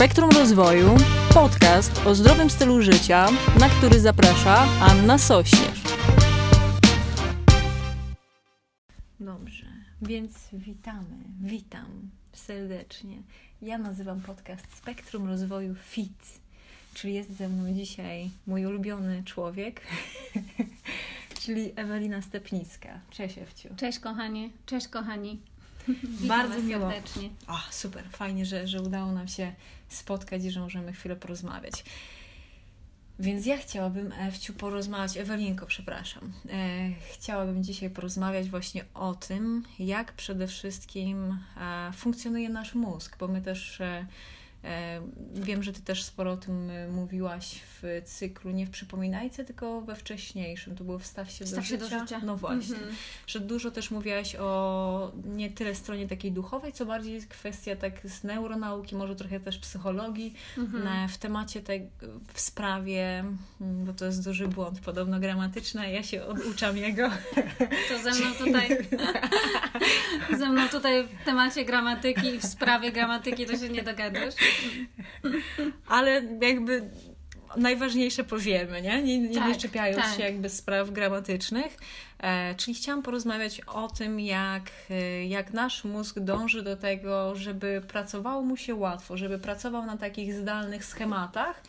Spektrum Rozwoju, podcast o zdrowym stylu życia, na który zaprasza Anna Sośnierz. Dobrze, więc witamy, witam serdecznie. Ja nazywam podcast Spektrum Rozwoju FIT, czyli jest ze mną dzisiaj mój ulubiony człowiek, czyli Ewelina Stepnicka. Cześć Ewciu. Cześć kochanie, cześć kochani. Bardzo miło. serdecznie. O, super, fajnie, że, że udało nam się spotkać i że możemy chwilę porozmawiać. Więc ja chciałabym, Ewciu, porozmawiać, Ewelinko, przepraszam. E, chciałabym dzisiaj porozmawiać właśnie o tym, jak przede wszystkim e, funkcjonuje nasz mózg, bo my też e, wiem, że Ty też sporo o tym e, mówiłaś w cyklu, nie w Przypominajce, tylko we wcześniejszym, to było Wstaw się, Wstaw do, się do życia. życia. No właśnie Mhm. że dużo też mówiłaś o nie tyle stronie takiej duchowej, co bardziej kwestia tak z neuronauki, może trochę też psychologii, Mhm. na, w temacie tej, w sprawie, mm, bo to jest duży błąd podobno gramatyczny, a ja się oduczam jego. To ze mną tutaj, ze mną tutaj w temacie gramatyki i w sprawie gramatyki to się nie dogadasz. Ale jakby najważniejsze powiemy, nie? Nie, nie, Tak, czepiając tak. się jakby spraw gramatycznych. E, czyli chciałam porozmawiać o tym, jak, e, jak nasz mózg dąży do tego, żeby pracowało mu się łatwo, żeby pracował na takich zdalnych schematach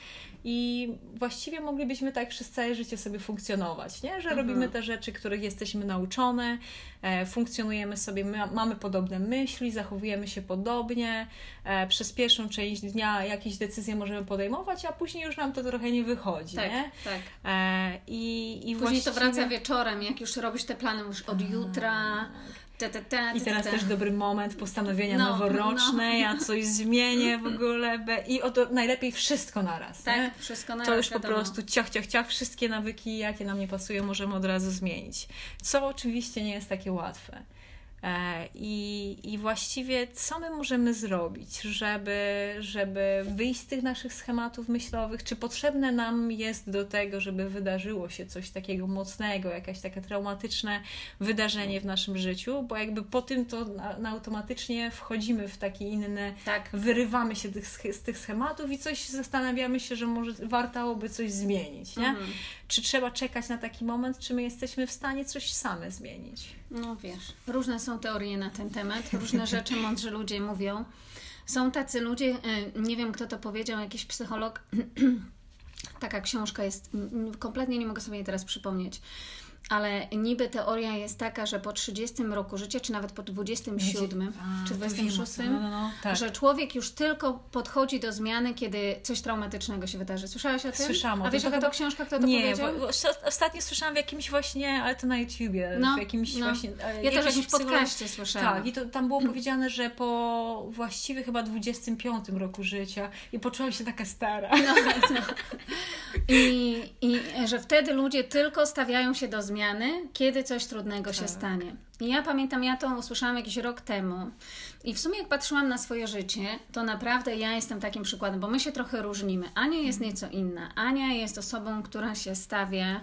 i właściwie moglibyśmy tak przez całe życie sobie funkcjonować, nie? Że Mhm. robimy te rzeczy, których jesteśmy nauczone, e, funkcjonujemy sobie, my, mamy podobne myśli, zachowujemy się podobnie, e, przez pierwszą część dnia jakieś decyzje możemy podejmować, a później już nam to trochę nie wychodzi, Tak, nie? tak. E, I, i Później właściwie... to wraca wieczorem, jak już robisz te plany już od jutra. I te, teraz te. też dobry moment postanowienia No, noworoczne, ja coś zmienię w ogóle i oto najlepiej wszystko naraz. nie? Tak, wszystko na To już po wiadomo. prostu ciach, ciach, ciach, wszystkie nawyki, jakie nam nie pasują, możemy od razu zmienić. Co oczywiście nie jest takie łatwe. E, I, I właściwie co my możemy zrobić, żeby, żeby wyjść z tych naszych schematów myślowych? Czy potrzebne nam jest do tego, żeby wydarzyło się coś takiego mocnego, jakieś takie traumatyczne wydarzenie w naszym życiu? Bo jakby po tym to na, na automatycznie wchodzimy w takie inne Tak, wyrywamy się tych, z tych schematów i coś zastanawiamy się, że może wartałoby coś zmienić, nie? Mhm. Czy trzeba czekać na taki moment, czy my jesteśmy w stanie coś same zmienić? No wiesz, różne są teorie na ten temat, różne rzeczy mądrzy ludzie mówią. Są tacy ludzie, y, nie wiem kto to powiedział, jakiś psycholog. Taka książka jest, mm, kompletnie nie mogę sobie jej teraz przypomnieć. Ale niby teoria jest taka, że po 30 roku życia, czy nawet po 27, A, czy to 26, wiem, no, no, no, tak. że człowiek już tylko podchodzi do zmiany, kiedy coś traumatycznego się wydarzy. Słyszałaś o tym? Słyszałam o A wiesz, To jaka chyba- to książka, kto to Nie, powiedział? osta- ostatnio słyszałam w jakimś właśnie, ale to na YouTubie, No, w jakimś no. właśnie... e, Ja też w jakimś podcaście słyszałam. Tak, i to, tam było powiedziane, że po właściwie chyba 25 roku życia i poczułam się taka stara. No, no. I, I że wtedy ludzie tylko stawiają się do zmiany, kiedy coś trudnego się Tak. stanie. I ja pamiętam, ja to usłyszałam jakiś rok temu. I w sumie jak patrzyłam na swoje życie, to naprawdę ja jestem takim przykładem, bo my się trochę różnimy. Ania jest nieco inna. Ania jest osobą, która się stawia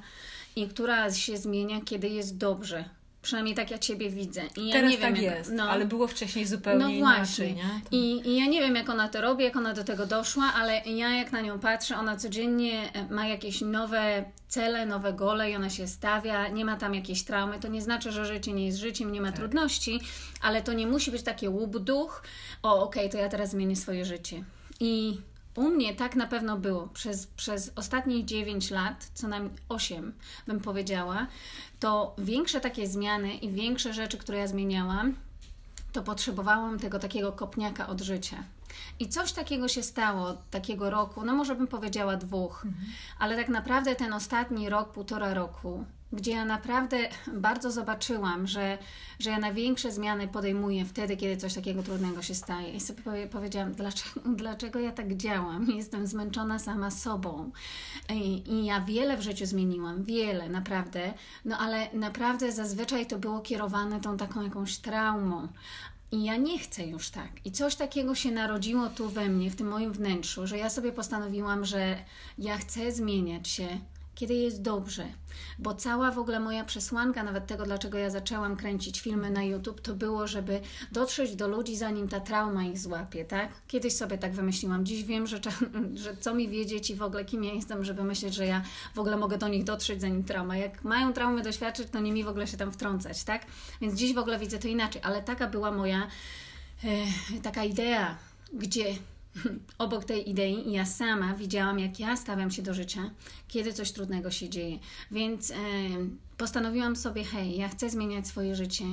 i która się zmienia, kiedy jest dobrze. Przynajmniej tak ja Ciebie widzę. I ja Teraz nie wiem, tak jak, jest, no. ale było wcześniej zupełnie No inaczej, właśnie. nie? To- I, I ja nie wiem, jak ona to robi, jak ona do tego doszła, ale ja jak na nią patrzę, ona codziennie e, ma jakieś nowe cele, nowe gole i ona się stawia, nie ma tam jakiejś traumy. To nie znaczy, że życie nie jest życiem, nie ma trudności, ale to nie musi być takie łup duch, o okej, to ja teraz zmienię swoje życie. I u mnie tak na pewno było. Przez, przez ostatnie 9 lat, co najmniej 8 bym powiedziała, to większe takie zmiany i większe rzeczy, które ja zmieniałam, to potrzebowałam tego takiego kopniaka od życia. I coś takiego się stało takiego roku, no może bym powiedziała dwóch, ale tak naprawdę ten ostatni rok, półtora roku, gdzie ja naprawdę bardzo zobaczyłam, że, że ja największe zmiany podejmuję wtedy, kiedy coś takiego trudnego się staje. I sobie powie- powiedziałam, dlaczego, dlaczego ja tak działam? Jestem zmęczona sama sobą. I, I ja wiele w życiu zmieniłam, wiele naprawdę, no ale naprawdę zazwyczaj to było kierowane tą taką jakąś traumą. I ja nie chcę już tak. I coś takiego się narodziło tu we mnie, w tym moim wnętrzu, że ja sobie postanowiłam, że ja chcę zmieniać się, kiedy jest dobrze. Bo cała w ogóle moja przesłanka, nawet tego, dlaczego ja zaczęłam kręcić filmy na YouTube, to było, żeby dotrzeć do ludzi, zanim ta trauma ich złapie, tak? Kiedyś sobie tak wymyśliłam. Dziś wiem, że, że co mi wiedzieć i w ogóle kim ja jestem, żeby myśleć, że ja w ogóle mogę do nich dotrzeć, zanim trauma. Jak mają traumy doświadczyć, to nie mi w ogóle się tam wtrącać, tak? Więc dziś w ogóle widzę to inaczej, ale taka była moja e, taka idea, gdzie obok tej idei ja sama widziałam, jak ja stawiam się do życia, kiedy coś trudnego się dzieje. Więc e, postanowiłam sobie, hej, ja chcę zmieniać swoje życie,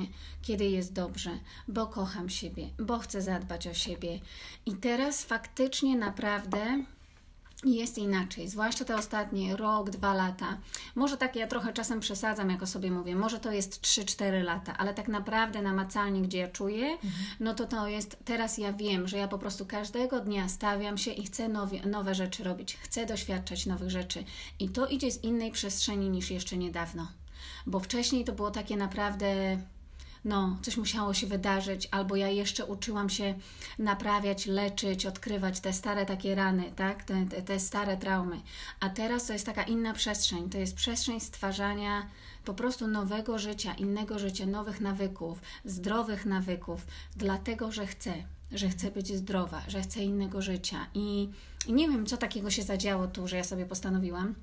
kiedy jest dobrze, bo kocham siebie, bo chcę zadbać o siebie. I teraz faktycznie naprawdę jest inaczej, zwłaszcza te ostatnie rok, dwa lata. Może tak ja trochę czasem przesadzam, jak o sobie mówię, może to jest 3-4 lata, ale tak naprawdę namacalnie, gdzie ja czuję, mhm. no to to jest, teraz ja wiem, że ja po prostu każdego dnia stawiam się i chcę nowe, nowe rzeczy robić, chcę doświadczać nowych rzeczy i to idzie z innej przestrzeni niż jeszcze niedawno, bo wcześniej to było takie naprawdę no, coś musiało się wydarzyć, albo ja jeszcze uczyłam się naprawiać, leczyć, odkrywać te stare takie rany, tak? Te, te, te stare traumy. A teraz to jest taka inna przestrzeń. To jest przestrzeń stwarzania po prostu nowego życia, innego życia, nowych nawyków, zdrowych nawyków, dlatego że chcę, że chcę być zdrowa, że chcę innego życia. I, i nie wiem, co takiego się zadziało tu, że ja sobie postanowiłam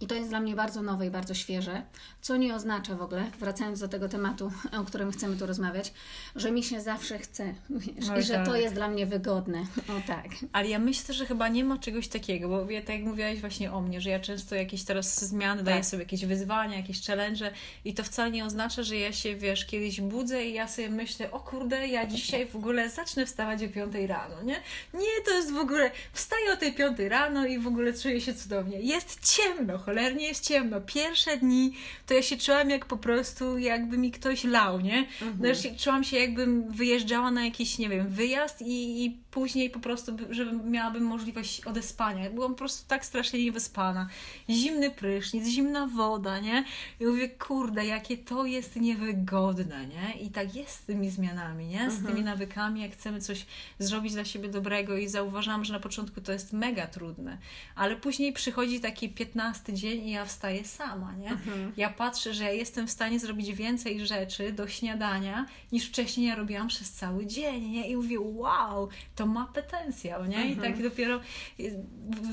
i to jest dla mnie bardzo nowe i bardzo świeże, co nie oznacza w ogóle, wracając do tego tematu, o którym chcemy tu rozmawiać, że mi się zawsze chce wiesz, i że tak. to jest dla mnie wygodne. O tak. Ale ja myślę, że chyba nie ma czegoś takiego, bo ja, tak jak mówiłaś właśnie o mnie, że ja często jakieś teraz zmiany tak. daję sobie jakieś wyzwania, jakieś challenge i to wcale nie oznacza, że ja się, wiesz, kiedyś budzę i ja sobie myślę, o kurde, ja dzisiaj w ogóle zacznę wstawać o 5 rano, nie? Nie, to jest w ogóle, wstaję o tej 5 rano i w ogóle czuję się cudownie. Jest ciemno, cholernie jest ciemno. Pierwsze dni to ja się czułam jak po prostu, jakby mi ktoś lał, nie? Mhm. No, czułam się jakbym wyjeżdżała na jakiś, nie wiem, wyjazd i, i później po prostu, żeby miałabym możliwość odespania. Byłam po prostu tak strasznie niewyspana. Zimny prysznic, zimna woda, nie? I mówię, kurde, jakie to jest niewygodne, nie? I tak jest z tymi zmianami, nie? Z mhm. tymi nawykami, jak chcemy coś zrobić dla siebie dobrego i zauważam, że na początku to jest mega trudne, ale później przychodzi taki 15 dzień i ja wstaję sama, nie? Mhm. Ja patrzę, że ja jestem w stanie zrobić więcej rzeczy do śniadania, niż wcześniej ja robiłam przez cały dzień, nie? I mówię, wow, to ma potencjał, nie? Mhm. I tak dopiero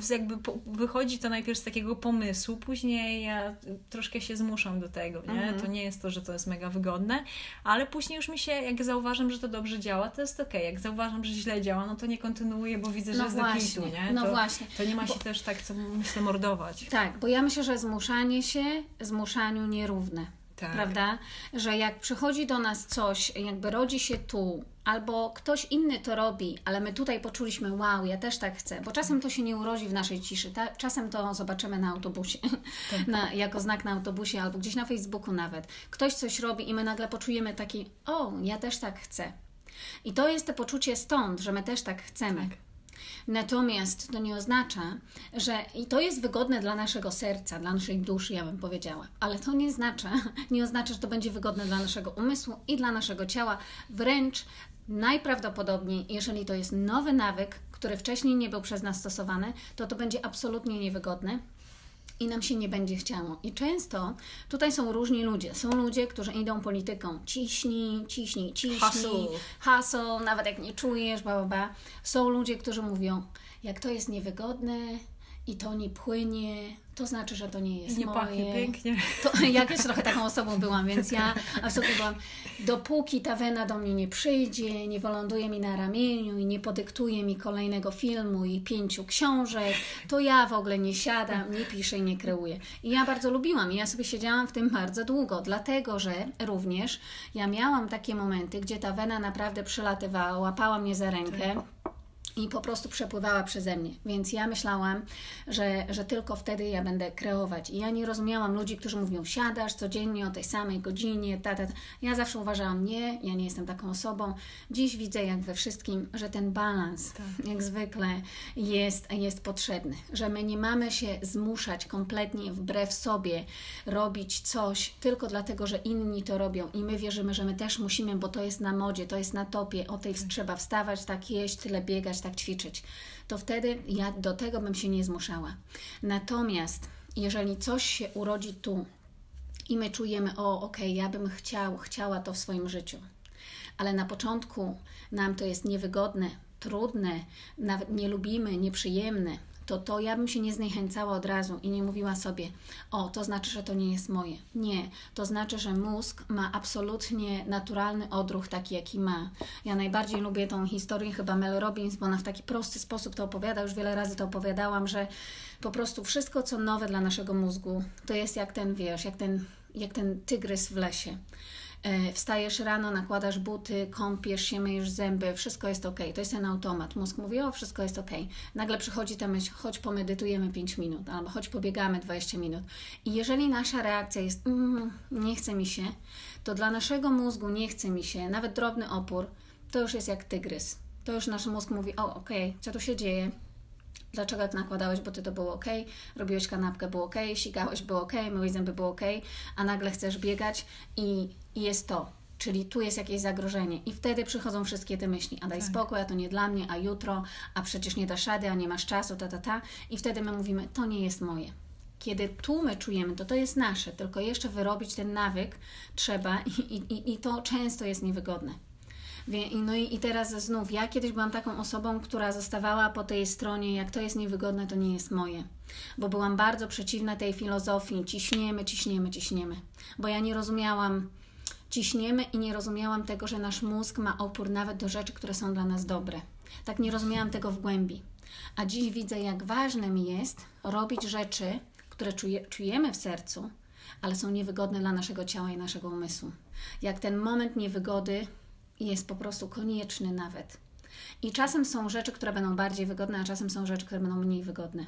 jakby wychodzi to najpierw z takiego pomysłu, później ja troszkę się zmuszam do tego, nie? Mhm. To nie jest to, że to jest mega wygodne, ale później już mi się, jak zauważam, że to dobrze działa, to jest. Okay. Jak zauważam, że źle działa, no to nie kontynuuję, bo widzę, że no jest właśnie, do kitu, nie? No to, właśnie. To nie ma się bo... też tak, co myślę, mordować. Tak, bo ja myślę, że zmuszanie się zmuszaniu nierówne. Tak. Prawda? Że jak przychodzi do nas coś, jakby rodzi się tu, albo ktoś inny to robi, ale my tutaj poczuliśmy, wow, ja też tak chcę, bo czasem to się nie urodzi w naszej ciszy, ta, czasem to zobaczymy na autobusie, tak. na, jako znak na autobusie, albo gdzieś na Facebooku nawet. Ktoś coś robi i my nagle poczujemy taki, o, ja też tak chcę. I to jest to poczucie stąd, że my też tak chcemy. Tak. Natomiast to nie oznacza, że i to jest wygodne dla naszego serca, dla naszej duszy, ja bym powiedziała, ale to nie oznacza, nie oznacza, że to będzie wygodne dla naszego umysłu i dla naszego ciała. Wręcz najprawdopodobniej, jeżeli to jest nowy nawyk, który wcześniej nie był przez nas stosowany, to to będzie absolutnie niewygodne i nam się nie będzie chciało. I często tutaj są różni ludzie. Są ludzie, którzy idą polityką. Ciśnij, ciśnij, ciśnij. Hasło, nawet jak nie czujesz, ba, ba, ba. Są ludzie, którzy mówią, jak to jest niewygodne i to nie płynie, to znaczy, że to nie jest nie moje. pachnie pięknie. To, ja też trochę taką osobą byłam, więc ja absolutnie byłam, dopóki ta wena do mnie nie przyjdzie, nie wyląduje mi na ramieniu i nie podyktuje mi kolejnego filmu i pięciu książek, to ja w ogóle nie siadam, nie piszę i nie kreuję. I ja bardzo lubiłam i ja sobie siedziałam w tym bardzo długo, dlatego, że również ja miałam takie momenty, gdzie ta wena naprawdę przylatywała, łapała mnie za rękę i po prostu przepływała przeze mnie. Więc ja myślałam, że, że tylko wtedy ja będę kreować. I ja nie rozumiałam ludzi, którzy mówią, siadasz codziennie o tej samej godzinie, ta, ta, ta. Ja zawsze uważałam, nie, ja nie jestem taką osobą. Dziś widzę, jak we wszystkim, że ten balans, tak. jak zwykle, jest, jest potrzebny. Że my nie mamy się zmuszać kompletnie wbrew sobie robić coś tylko dlatego, że inni to robią i my wierzymy, że my też musimy, bo to jest na modzie, to jest na topie, o tej tak. trzeba wstawać, tak jeść, tyle biegać, tak ćwiczyć, to wtedy ja do tego bym się nie zmuszała. Natomiast jeżeli coś się urodzi tu i my czujemy, o, okej, okay, ja bym chciał, chciała to w swoim życiu, ale na początku nam to jest niewygodne, trudne, nawet nie lubimy, nieprzyjemne, to to ja bym się nie zniechęcała od razu i nie mówiła sobie, o, to znaczy, że to nie jest moje. Nie, to znaczy, że mózg ma absolutnie naturalny odruch taki, jaki ma. Ja najbardziej lubię tą historię chyba Mel Robbins, bo ona w taki prosty sposób to opowiada, już wiele razy to opowiadałam, że po prostu wszystko, co nowe dla naszego mózgu, to jest jak ten, wiesz, jak ten, jak ten tygrys w lesie. E, wstajesz rano, nakładasz buty, kąpiesz się, myjesz zęby, wszystko jest ok. To jest ten automat. Mózg mówi, o, wszystko jest ok. Nagle przychodzi ta myśl, chodź pomedytujemy 5 minut, albo chodź pobiegamy 20 minut. I jeżeli nasza reakcja jest, mm, nie chce mi się, to dla naszego mózgu nie chce mi się, nawet drobny opór, to już jest jak tygrys. To już nasz mózg mówi, o, ok, co tu się dzieje? Dlaczego jak nakładałeś buty to było ok, robiłeś kanapkę było ok, sikałeś było ok, myłeś zęby było ok, a nagle chcesz biegać i, i jest to. Czyli tu jest jakieś zagrożenie. I wtedy przychodzą wszystkie te myśli. A daj tak. spokój, a to nie dla mnie, a jutro, a przecież nie dasz rady, a nie masz czasu, ta, ta, ta. I wtedy my mówimy, to nie jest moje. Kiedy tu my czujemy, to to jest nasze, tylko jeszcze wyrobić ten nawyk trzeba i, i, i to często jest niewygodne. No i, i teraz znów, ja kiedyś byłam taką osobą, która zostawała po tej stronie, jak to jest niewygodne, to nie jest moje. Bo byłam bardzo przeciwna tej filozofii, ciśniemy, ciśniemy, ciśniemy. Bo ja nie rozumiałam, ciśniemy i nie rozumiałam tego, że nasz mózg ma opór nawet do rzeczy, które są dla nas dobre. Tak nie rozumiałam tego w głębi. A dziś widzę, jak ważne mi jest robić rzeczy, które czuje, czujemy w sercu, ale są niewygodne dla naszego ciała i naszego umysłu. Jak ten moment niewygody jest po prostu konieczny nawet. I czasem są rzeczy, które będą bardziej wygodne, a czasem są rzeczy, które będą mniej wygodne.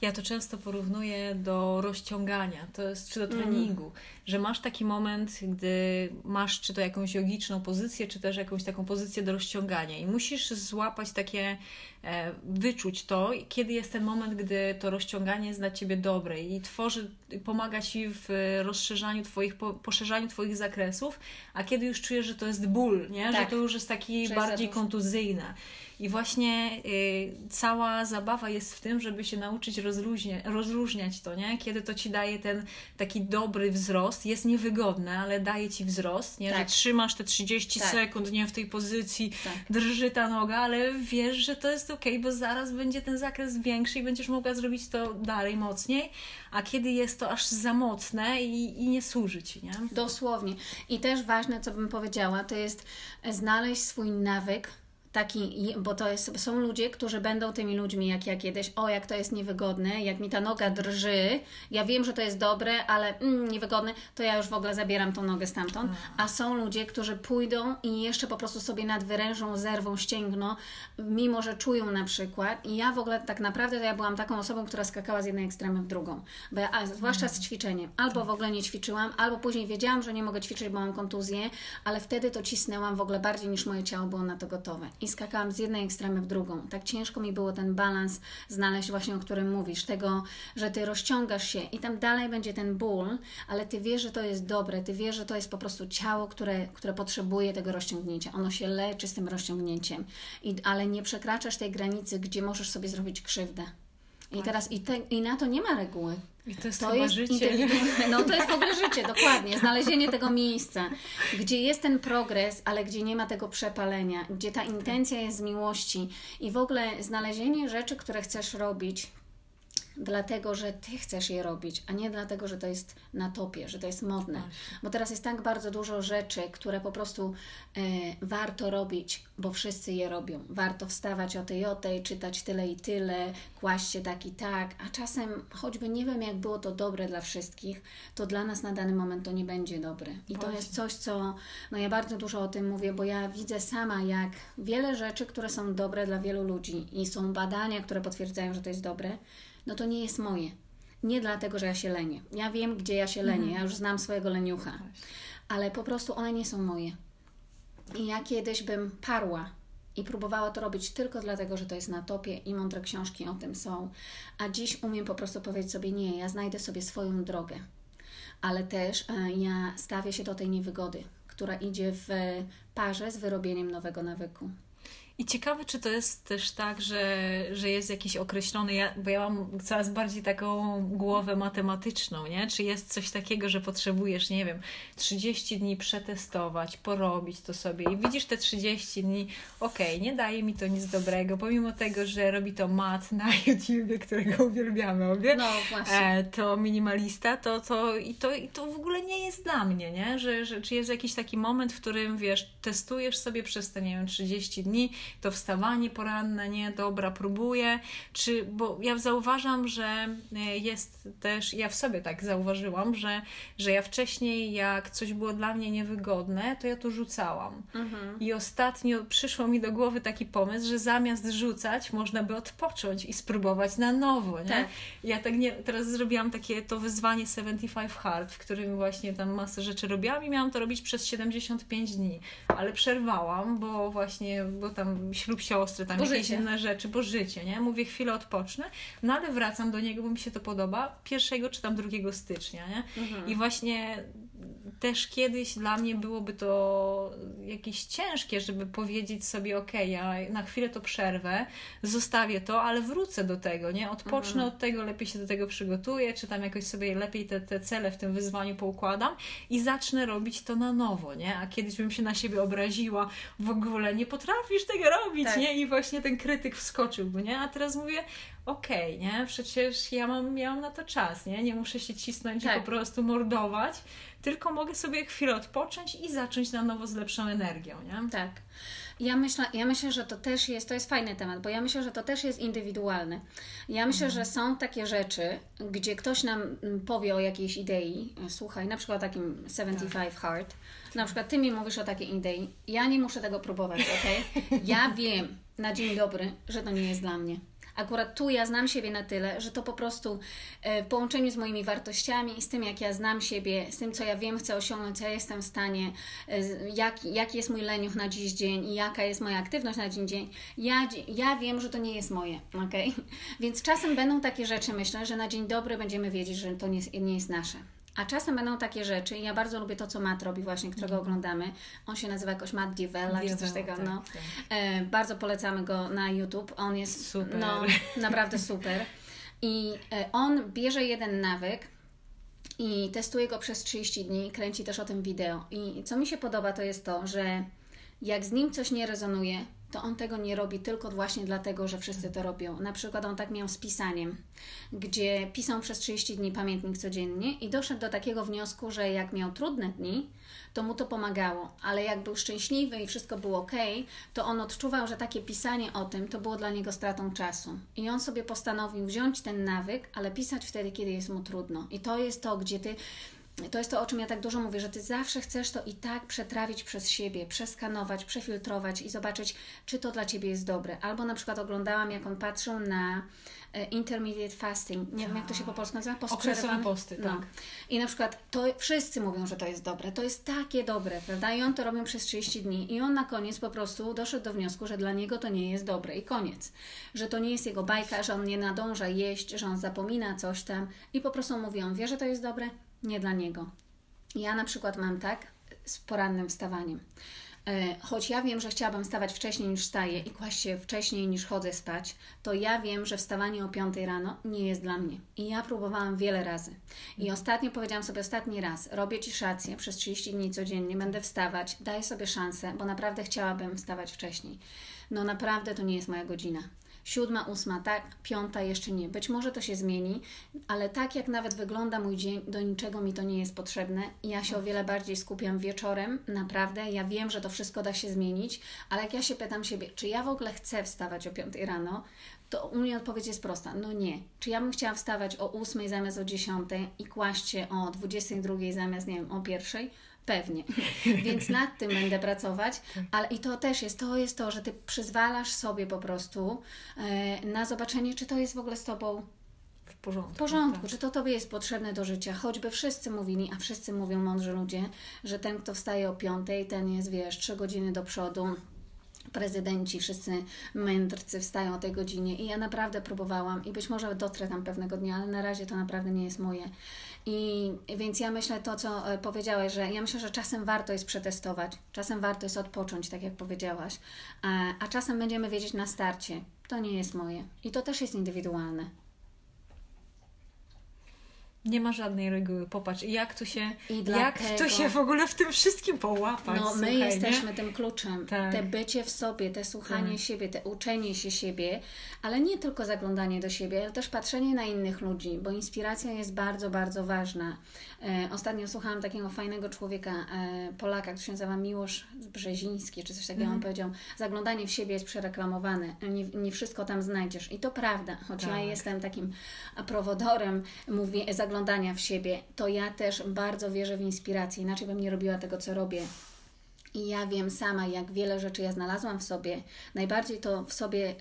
Ja to często porównuję do rozciągania, to jest, czy do mm. treningu. Że masz taki moment, gdy masz czy to jakąś jogiczną pozycję, czy też jakąś taką pozycję do rozciągania i musisz złapać takie, e, wyczuć to, kiedy jest ten moment, gdy to rozciąganie jest dla Ciebie dobre i tworzy, pomaga Ci w rozszerzaniu Twoich, po, poszerzaniu Twoich zakresów, a kiedy już czujesz, że to jest ból, nie? Tak. że to już jest taki bardziej kontuzyjne. I właśnie y, cała zabawa jest w tym, żeby się nauczyć rozluźnia, rozróżniać to, nie? Kiedy to ci daje ten taki dobry wzrost, jest niewygodne, ale daje ci wzrost, nie? Tak. Że trzymasz te 30 tak. sekund, nie? W tej pozycji, tak. drży ta noga, ale wiesz, że to jest ok, bo zaraz będzie ten zakres większy i będziesz mogła zrobić to dalej mocniej, a kiedy jest to aż za mocne i, i nie służy ci, nie? Dosłownie. I też ważne, co bym powiedziała, to jest znaleźć swój nawyk, taki, bo to jest, są ludzie, którzy będą tymi ludźmi jak ja kiedyś, o jak to jest niewygodne, jak mi ta noga drży, ja wiem, że to jest dobre, ale mm, niewygodne, to ja już w ogóle zabieram tą nogę stamtąd, mm. a są ludzie, którzy pójdą i jeszcze po prostu sobie nadwyrężą, zerwą ścięgno, mimo że czują na przykład i ja w ogóle tak naprawdę to ja byłam taką osobą, która skakała z jednej ekstremy w drugą, bo ja, a, zwłaszcza z ćwiczeniem, albo w ogóle nie ćwiczyłam, albo później wiedziałam, że nie mogę ćwiczyć, bo mam kontuzję, ale wtedy to cisnęłam w ogóle bardziej niż moje ciało było na to gotowe i skakałam z jednej ekstremy w drugą. Tak ciężko mi było ten balans znaleźć właśnie, o którym mówisz, tego, że ty rozciągasz się i tam dalej będzie ten ból, ale ty wiesz, że to jest dobre, ty wiesz, że to jest po prostu ciało, które, które potrzebuje tego rozciągnięcia. Ono się leczy z tym rozciągnięciem, I, ale nie przekraczasz tej granicy, gdzie możesz sobie zrobić krzywdę. I teraz i, te, i na to nie ma reguły. I to jest to jest życie. No to jest w ogóle życie, dokładnie. Znalezienie tego miejsca, gdzie jest ten progres, ale gdzie nie ma tego przepalenia, gdzie ta intencja jest z miłości i w ogóle znalezienie rzeczy, które chcesz robić, dlatego, że ty chcesz je robić, a nie dlatego, że to jest na topie, że to jest modne. Bo teraz jest tak bardzo dużo rzeczy, które po prostu e, warto robić, bo wszyscy je robią. Warto wstawać o tej o tej, czytać tyle i tyle, kłaść się tak i tak, a czasem choćby nie wiem, jak było to dobre dla wszystkich, to dla nas na dany moment to nie będzie dobre. I Właśnie. to jest coś, co no ja bardzo dużo o tym mówię, bo ja widzę sama, jak wiele rzeczy, które są dobre dla wielu ludzi i są badania, które potwierdzają, że to jest dobre, no to nie jest moje. Nie dlatego, że ja się lenię. Ja wiem, gdzie ja się lenię, mhm. ja już znam swojego leniucha, ale po prostu one nie są moje. I ja kiedyś bym parła i próbowała to robić tylko dlatego, że to jest na topie i mądre książki o tym są. A dziś umiem po prostu powiedzieć sobie nie, ja znajdę sobie swoją drogę. Ale też e, ja stawię się do tej niewygody, która idzie w parze z wyrobieniem nowego nawyku. I ciekawe, czy to jest też tak, że, że jest jakiś określony, ja, bo ja mam coraz bardziej taką głowę matematyczną, nie? Czy jest coś takiego, że potrzebujesz, nie wiem, 30 dni przetestować, porobić to sobie i widzisz te 30 dni, okej, okay, nie daje mi to nic dobrego, pomimo tego, że robi to mat na YouTubie, którego uwielbiamy obie, no, właśnie. E, to minimalista, to, to, i to, i to w ogóle nie jest dla mnie, nie? Że, że, czy jest jakiś taki moment, w którym, wiesz, testujesz sobie przez te, nie wiem, 30 dni to wstawanie poranne, nie, dobra, próbuję, czy, bo ja zauważam, że e, jest też, ja w sobie tak zauważyłam, że, że ja wcześniej, jak coś było dla mnie niewygodne, to ja to rzucałam. Mhm. I ostatnio przyszło mi do głowy taki pomysł, że zamiast rzucać, można by odpocząć i spróbować na nowo, nie? Tak. Ja tak nie, teraz zrobiłam takie to wyzwanie 75 Hard, w którym właśnie tam masę rzeczy robiłam i miałam to robić przez 75 dni, ale przerwałam, bo właśnie, bo tam ślub siostry, tam bo jakieś inne rzeczy, bo życie, nie? Mówię, chwilę odpocznę, no ale wracam do niego, bo mi się to podoba, pierwszego czy tam drugiego stycznia, nie? Mhm. I właśnie też kiedyś dla mnie byłoby to jakieś ciężkie, żeby powiedzieć sobie, ok, ja na chwilę to przerwę, zostawię to, ale wrócę do tego, nie? Odpocznę mhm. od tego, lepiej się do tego przygotuję, czy tam jakoś sobie lepiej te, te cele w tym wyzwaniu poukładam i zacznę robić to na nowo, nie? A kiedyś bym się na siebie obraziła, w ogóle nie potrafisz tego robić, tak. nie? I właśnie ten krytyk wskoczyłby, nie? A teraz mówię, okej, okay, nie? Przecież ja mam, ja mam na to czas, nie? Nie muszę się cisnąć tak. i po prostu mordować, tylko mogę sobie chwilę odpocząć i zacząć na nowo z lepszą energią, nie? Tak. Ja myślę, ja myślę, że to też jest, to jest fajny temat, bo ja myślę, że to też jest indywidualne. Ja myślę, mhm. że są takie rzeczy, gdzie ktoś nam mm, powie o jakiejś idei, słuchaj, na przykład o takim 75 tak. Hard, na przykład ty mi mówisz o takiej idei, ja nie muszę tego próbować, ok? Ja wiem na dzień dobry, że to nie jest dla mnie. Akurat tu ja znam siebie na tyle, że to po prostu e, w połączeniu z moimi wartościami i z tym, jak ja znam siebie, z tym, co ja wiem, chcę osiągnąć, co ja jestem w stanie, e, jak, jaki jest mój leniuch na dziś dzień i jaka jest moja aktywność na dzień dzień, ja, ja wiem, że to nie jest moje, ok? Więc czasem będą takie rzeczy, myślę, że na dzień dobry będziemy wiedzieć, że to nie, nie jest nasze. A czasem będą takie rzeczy, i ja bardzo lubię to, co Matt robi właśnie, którego mm. oglądamy. On się nazywa jakoś Matt Divella, czy coś takiego, tak, no. Tak. E, bardzo polecamy go na YouTube. On jest super. No, naprawdę super. I e, on bierze jeden nawyk i testuje go przez 30 dni, kręci też o tym wideo. I co mi się podoba, to jest to, że jak z nim coś nie rezonuje, to on tego nie robi tylko właśnie dlatego, że wszyscy to robią. Na przykład on tak miał z pisaniem, gdzie pisał przez 30 dni pamiętnik codziennie i doszedł do takiego wniosku, że jak miał trudne dni, to mu to pomagało, ale jak był szczęśliwy i wszystko było ok, to on odczuwał, że takie pisanie o tym to było dla niego stratą czasu. I on sobie postanowił wziąć ten nawyk, ale pisać wtedy, kiedy jest mu trudno. I to jest to, gdzie ty to jest to, o czym ja tak dużo mówię, że ty zawsze chcesz to i tak przetrawić przez siebie, przeskanować, przefiltrować i zobaczyć, czy to dla ciebie jest dobre. Albo na przykład oglądałam, jak on patrzył na e, intermediate fasting. Nie wiem, jak to się po polsku nazywa? Okresowe posty, no. tak. I na przykład to wszyscy mówią, że to jest dobre. To jest takie dobre, prawda? I on to robił przez 30 dni. I on na koniec po prostu doszedł do wniosku, że dla niego to nie jest dobre. I koniec. Że to nie jest jego bajka, że on nie nadąża jeść, że on zapomina coś tam. I po prostu mówi, on wie, że to jest dobre, nie dla niego. Ja na przykład mam tak z porannym wstawaniem. E, choć ja wiem, że chciałabym wstawać wcześniej niż wstaję i kłaść się wcześniej niż chodzę spać, to ja wiem, że wstawanie o 5 rano nie jest dla mnie. I ja próbowałam wiele razy. I ostatnio powiedziałam sobie ostatni raz, robię Ci szację, przez 30 dni codziennie będę wstawać, daję sobie szansę, bo naprawdę chciałabym wstawać wcześniej. No naprawdę to nie jest moja godzina siódma, ósma, tak, piąta jeszcze nie. Być może to się zmieni, ale tak jak nawet wygląda mój dzień, do niczego mi to nie jest potrzebne. Ja się o wiele bardziej skupiam wieczorem, naprawdę. Ja wiem, że to wszystko da się zmienić, ale jak ja się pytam siebie, czy ja w ogóle chcę wstawać o piątej rano, to u mnie odpowiedź jest prosta. No nie. Czy ja bym chciała wstawać o ósmej zamiast o dziesiątej i kłaść się o dwudziestej drugiej zamiast, nie wiem, o pierwszej? Pewnie. Więc nad tym będę pracować, ale i to też jest, to jest to, że Ty przyzwalasz sobie po prostu e, na zobaczenie, czy to jest w ogóle z Tobą w porządku. W porządku, tak. czy to Tobie jest potrzebne do życia. Choćby wszyscy mówili, a wszyscy mówią mądrzy ludzie, że ten, kto wstaje o piątej, ten jest, wiesz, trzy godziny do przodu, prezydenci, wszyscy mędrcy wstają o tej godzinie i ja naprawdę próbowałam i być może dotrę tam pewnego dnia, ale na razie to naprawdę nie jest moje. I więc ja myślę to, co e, powiedziałeś, że ja myślę, że czasem warto jest przetestować, czasem warto jest odpocząć, tak jak powiedziałaś, a, a czasem będziemy wiedzieć na starcie, to nie jest moje. I to też jest indywidualne. Nie ma żadnej reguły. Popatrz, jak tu się, I jak dlatego- tu się w ogóle w tym wszystkim połapać. No, my słuchaj, jesteśmy nie? tym kluczem. Tak. Te bycie w sobie, te słuchanie Tak. siebie, te uczenie się siebie, ale nie tylko zaglądanie do siebie, ale też patrzenie na innych ludzi, bo inspiracja jest bardzo, bardzo ważna. E, ostatnio słuchałam takiego fajnego człowieka, e, Polaka, który się nazywa Miłosz Brzeziński, czy coś takiego. Mhm. On powiedział, zaglądanie w siebie jest przereklamowane, nie, nie wszystko tam znajdziesz. I to prawda, choć ja Tak. jestem takim prowodorem mówię, zaglądania w siebie, to ja też bardzo wierzę w inspirację, inaczej bym nie robiła tego, co robię. I ja wiem sama, jak wiele rzeczy ja znalazłam w sobie. Najbardziej to w sobie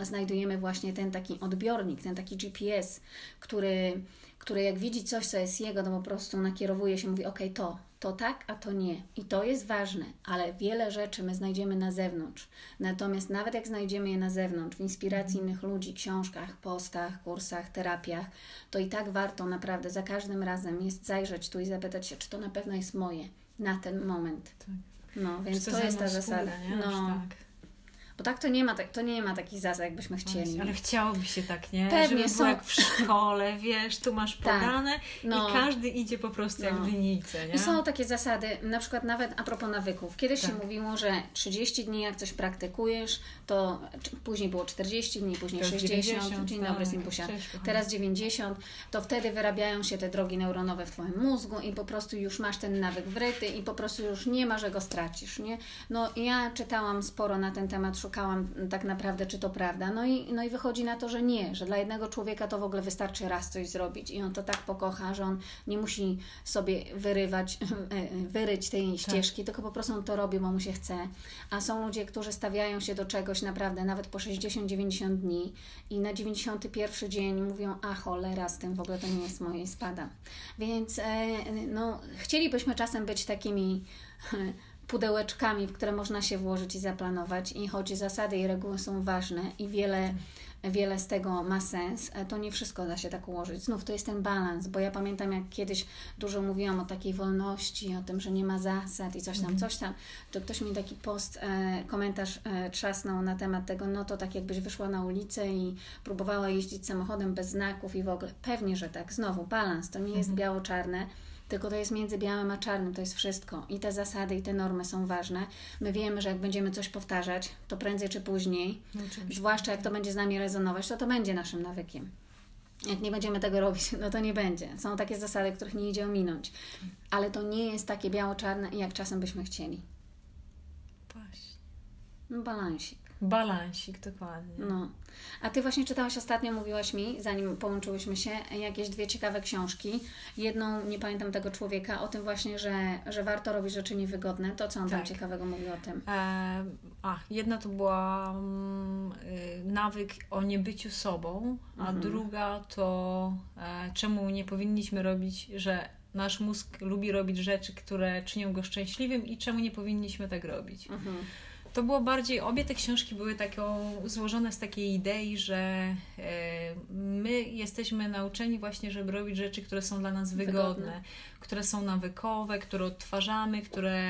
y, znajdujemy właśnie ten taki odbiornik, ten taki GPS, który, który jak widzi coś, co jest jego, to po prostu nakierowuje się, mówi: OK, to, to tak, a to nie. I to jest ważne, ale wiele rzeczy my znajdziemy na zewnątrz. Natomiast nawet jak znajdziemy je na zewnątrz, w inspiracji innych ludzi, książkach, postach, kursach, terapiach, to i tak warto naprawdę za każdym razem jest zajrzeć tu i zapytać się, czy to na pewno jest moje na ten moment. Tak. No, więc to ze jest ta zasada. nie? No, tak. Bo tak to nie ma, tak, to nie ma takich zasad, jakbyśmy chcieli. Ale chciałoby się tak, nie? Pewnie, Żeby są- jak w szkole, wiesz, tu masz Tak. podane No. i każdy idzie po prostu jak No. w linijce, nie? I są takie zasady, na przykład nawet a propos nawyków. Kiedyś się Tak. mówiło, że 30 dni jak coś praktykujesz, to później było 40 dni, później Teraz 60, 90, dzień tak. dobry Simpusia, teraz 90, to wtedy wyrabiają się te drogi neuronowe w Twoim mózgu i po prostu już masz ten nawyk wryty i po prostu już nie ma, że go stracisz, nie? No ja czytałam sporo na ten temat, szukałam tak naprawdę, czy to prawda, no i, no i wychodzi na to, że nie, że dla jednego człowieka to w ogóle wystarczy raz coś zrobić i on to tak pokocha, że on nie musi sobie wyrywać, wyryć tej ścieżki, tylko po prostu on to robi, bo mu się chce. A są ludzie, którzy stawiają się do czegoś naprawdę nawet po 60-90 dni i na 91 dzień mówią, a cholera z tym, w ogóle to nie jest moje i spada. Więc e, no, chcielibyśmy czasem być takimi pudełeczkami, w które można się włożyć i zaplanować i choć zasady i reguły są ważne i wiele wiele z tego ma sens, e, to nie wszystko da się tak ułożyć. Znów to jest ten balans, bo ja pamiętam, jak kiedyś dużo mówiłam o takiej wolności, o tym, że nie ma zasad i coś tam, coś tam, to ktoś mi taki post, e, komentarz e, trzasnął na temat tego, no to tak jakbyś wyszła na ulicę i próbowała jeździć samochodem bez znaków i w ogóle. Pewnie, że tak. Znowu, balans, to nie jest biało-czarne, tylko to jest między białym a czarnym, to jest wszystko. I te zasady, i te normy są ważne. My wiemy, że jak będziemy coś powtarzać, to prędzej czy później, No, oczywiście. zwłaszcza jak to będzie z nami rezonować, to to będzie naszym nawykiem. Jak nie będziemy tego robić, no to nie będzie. Są takie zasady, których nie idzie ominąć. Ale to nie jest takie biało-czarne, jak czasem byśmy chcieli. Właśnie. No, balansik. Balansik, dokładnie. No. A Ty właśnie czytałaś ostatnio, mówiłaś mi, zanim połączyłyśmy się, jakieś dwie ciekawe książki. Jedną, nie pamiętam tego człowieka, o tym właśnie, że, że warto robić rzeczy niewygodne. To, co on tam Tak. ciekawego mówił o tym. E, a, jedna to była mm, y, nawyk o niebyciu sobą, a Mhm. druga to e, czemu nie powinniśmy robić, że nasz mózg lubi robić rzeczy, które czynią go szczęśliwym i czemu nie powinniśmy tak robić. Mhm. To było bardziej, obie te książki były taką złożone z takiej idei, że e, my jesteśmy nauczeni właśnie, żeby robić rzeczy, które są dla nas wygodne, Wygodne. które są nawykowe, które odtwarzamy, które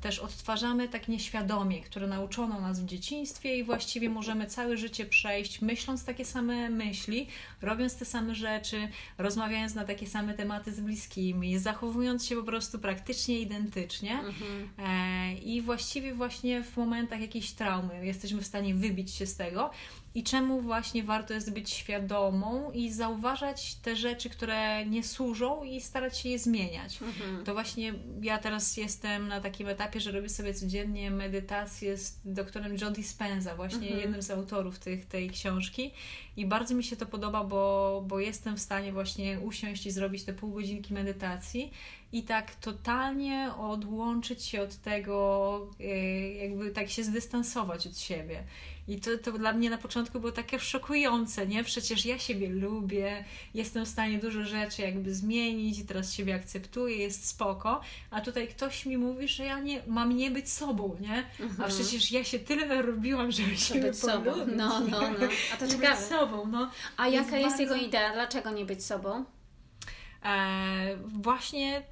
też odtwarzamy tak nieświadomie, które nauczono nas w dzieciństwie i właściwie możemy całe życie przejść myśląc takie same myśli, robiąc te same rzeczy, rozmawiając na takie same tematy z bliskimi, zachowując się po prostu praktycznie identycznie. Mhm. E, I właściwie właśnie w momentach jakiejś traumy jesteśmy w stanie wybić się z tego. I czemu właśnie warto jest być świadomą i zauważać te rzeczy, które nie służą i starać się je zmieniać. Mhm. To właśnie ja teraz jestem na takim etapie, że robię sobie codziennie medytację z doktorem Joe Dispenza, właśnie Mhm. jednym z autorów tych, tej książki. I bardzo mi się to podoba, bo, bo jestem w stanie właśnie usiąść i zrobić te pół godzinki medytacji. I tak totalnie odłączyć się od tego, e, jakby tak się zdystansować od siebie. I to, to dla mnie na początku było takie szokujące, nie? Przecież ja siebie lubię, jestem w stanie dużo rzeczy jakby zmienić i teraz siebie akceptuję, jest spoko, a tutaj ktoś mi mówi, że ja nie, mam nie być sobą, nie? Mhm. A przecież ja się tyle narobiłam, żeby się być sobą. No, no, no. A to ciekawe. Być sobą, no. A jaka jest, jest bardzo... jego idea? Dlaczego nie być sobą? E, właśnie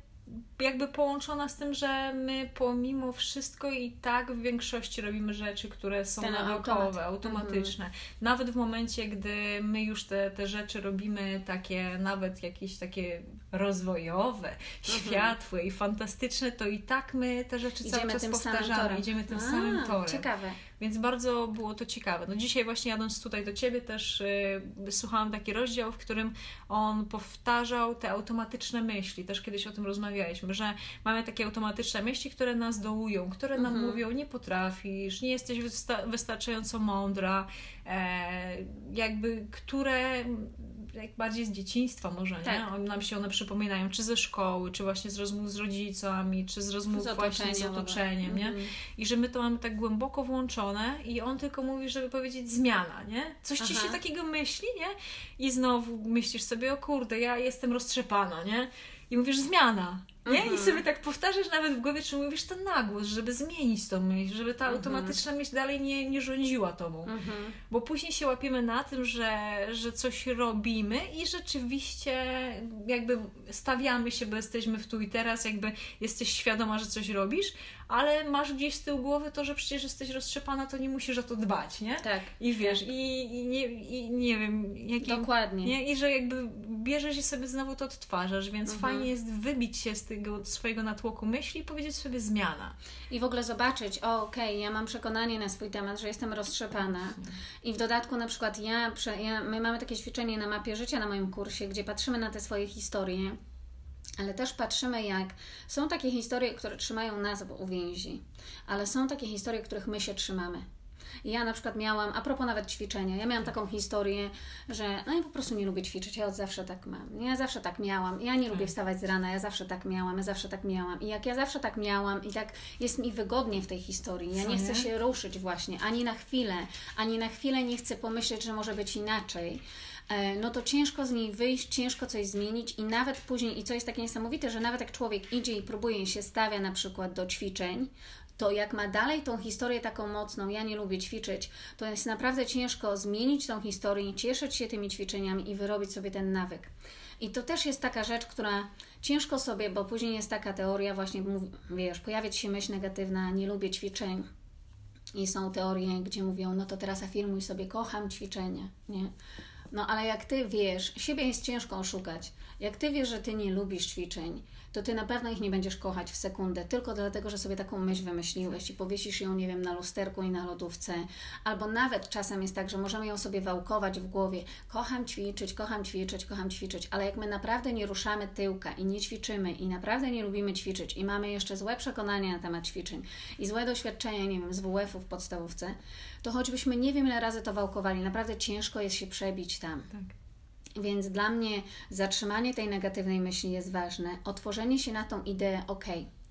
jakby połączona z tym, że my pomimo wszystko i tak w większości robimy rzeczy, które są Ten nawykowe, automat. automatyczne. Mhm. Nawet w momencie, gdy my już te, te rzeczy robimy takie, nawet jakieś takie rozwojowe, mhm. światłe i fantastyczne, to i tak my te rzeczy Idziemy cały czas powtarzamy. Idziemy tym A, samym torem. Ciekawe. Więc bardzo było to ciekawe. No dzisiaj właśnie jadąc tutaj do Ciebie też yy, słuchałam taki rozdział, w którym on powtarzał te automatyczne myśli. Też kiedyś o tym rozmawialiśmy, że mamy takie automatyczne myśli, które nas dołują, które nam mhm. mówią, nie potrafisz, nie jesteś wysta- wystarczająco mądra, e, jakby które jak bardziej z dzieciństwa może, tak. nie? Nam się one przypominają, czy ze szkoły, czy właśnie z rozmów z rodzicami, czy z rozmów z właśnie z otoczeniem, nie? Mm. I że my to mamy tak głęboko włączone i on tylko mówi, żeby powiedzieć zmiana, nie? Coś Aha. ci się takiego myśli, nie? I znowu myślisz sobie, o kurde, ja jestem roztrzepana, nie? I mówisz zmiana. Nie? I mhm. sobie tak powtarzasz nawet w głowie, czy mówisz to na głos, żeby zmienić tą myśl, żeby ta mhm. automatyczna myśl dalej nie, nie rządziła tobą. Mhm. Bo później się łapiemy na tym, że, że coś robimy i rzeczywiście jakby stawiamy się, bo jesteśmy w tu i teraz, jakby jesteś świadoma, że coś robisz, ale masz gdzieś z tyłu głowy to, że przecież jesteś roztrzepana, to nie musisz o to dbać, nie? Tak. I wiesz, tak. i, i, nie, i nie wiem, jakie... Dokładnie. Nie? I że jakby bierzesz i sobie znowu to odtwarzasz, więc mhm. fajnie jest wybić się z tego swojego natłoku myśli i powiedzieć sobie zmiana. I w ogóle zobaczyć, o okej, okay, ja mam przekonanie na swój temat, że jestem roztrzepana i w dodatku na przykład ja, ja, my mamy takie ćwiczenie na mapie życia na moim kursie, gdzie patrzymy na te swoje historie ale też patrzymy, jak są takie historie, które trzymają nas w uwięzi, ale są takie historie, których my się trzymamy. Ja na przykład miałam, a propos nawet ćwiczenia, ja miałam taką historię, że no ja po prostu nie lubię ćwiczyć, ja od zawsze tak mam. Ja zawsze tak miałam, ja nie lubię tak. wstawać z rana, ja zawsze tak miałam, ja zawsze tak miałam. I jak ja zawsze tak miałam i tak jest mi wygodnie w tej historii, ja nie chcę się ruszyć właśnie, ani na chwilę, ani na chwilę nie chcę pomyśleć, że może być inaczej no to ciężko z niej wyjść, ciężko coś zmienić i nawet później, i co jest takie niesamowite, że nawet jak człowiek idzie i próbuje się stawia na przykład do ćwiczeń, to jak ma dalej tą historię taką mocną, ja nie lubię ćwiczyć, to jest naprawdę ciężko zmienić tą historię, cieszyć się tymi ćwiczeniami i wyrobić sobie ten nawyk. I to też jest taka rzecz, która ciężko sobie, bo później jest taka teoria, właśnie wiesz, pojawia się myśl negatywna, nie lubię ćwiczeń. I są teorie, gdzie mówią, no to teraz afirmuj sobie, kocham ćwiczenie, nie? No ale jak ty wiesz, siebie jest ciężko oszukać. Jak ty wiesz, że ty nie lubisz ćwiczeń, to ty na pewno ich nie będziesz kochać w sekundę, tylko dlatego, że sobie taką myśl wymyśliłeś i powiesisz ją, nie wiem, na lusterku i na lodówce. Albo nawet czasem jest tak, że możemy ją sobie wałkować w głowie. Kocham ćwiczyć, kocham ćwiczyć, kocham ćwiczyć, ale jak my naprawdę nie ruszamy tyłka i nie ćwiczymy i naprawdę nie lubimy ćwiczyć i mamy jeszcze złe przekonania na temat ćwiczeń i złe doświadczenia, nie wiem, z WF-u w podstawówce, to choćbyśmy nie wiem ile razy to wałkowali, naprawdę ciężko jest się przebić tam. Tak. Więc dla mnie zatrzymanie tej negatywnej myśli jest ważne. Otworzenie się na tą ideę, ok,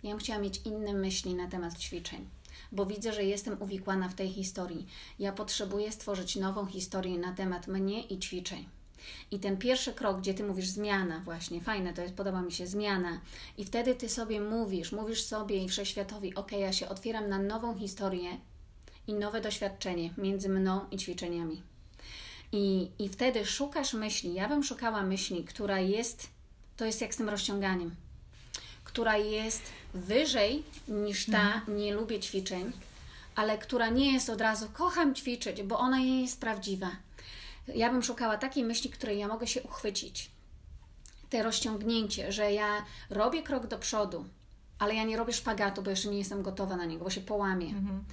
ja bym chciała mieć inne myśli na temat ćwiczeń, bo widzę, że jestem uwikłana w tej historii. Ja potrzebuję stworzyć nową historię na temat mnie i ćwiczeń. I ten pierwszy krok, gdzie ty mówisz zmiana, właśnie, fajne to jest, podoba mi się zmiana, i wtedy ty sobie mówisz, mówisz sobie i wszechświatowi, ok, ja się otwieram na nową historię i nowe doświadczenie między mną i ćwiczeniami. I, I wtedy szukasz myśli. Ja bym szukała myśli, która jest, to jest jak z tym rozciąganiem, która jest wyżej niż ta mhm. nie lubię ćwiczeń, ale która nie jest od razu kocham ćwiczyć, bo ona nie jest prawdziwa. Ja bym szukała takiej myśli, której ja mogę się uchwycić. Te rozciągnięcie, że ja robię krok do przodu, ale ja nie robię szpagatu, bo jeszcze nie jestem gotowa na niego, bo się połamię. Mhm,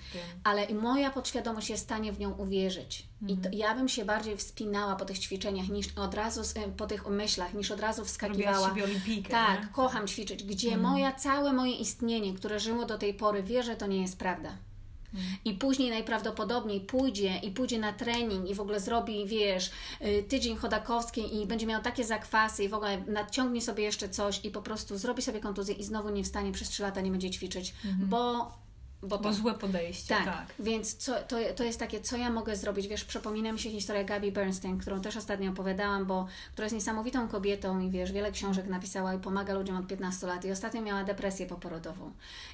ale moja podświadomość jest w stanie w nią uwierzyć. Mhm. I to, ja bym się bardziej wspinała po tych ćwiczeniach, niż od razu, po tych myślach, niż od razu wskakiwała. Olimpijkę, tak, nie? kocham ćwiczyć, gdzie mhm. moja, całe moje istnienie, które żyło do tej pory, wie, że to nie jest prawda. I później najprawdopodobniej pójdzie i pójdzie na trening i w ogóle zrobi, wiesz, y, tydzień chodakowski i będzie miał takie zakwasy i w ogóle nadciągnie sobie jeszcze coś i po prostu zrobi sobie kontuzję i znowu nie wstanie przez 3 lata, nie będzie ćwiczyć, mhm. bo bo, bo złe podejście. Tak, tak. więc co, to, to jest takie, co ja mogę zrobić. Wiesz, przypomina mi się historia Gabi Bernstein, którą też ostatnio opowiadałam, bo która jest niesamowitą kobietą i wiesz, wiele książek napisała i pomaga ludziom od 15 lat. I ostatnio miała depresję poporodową.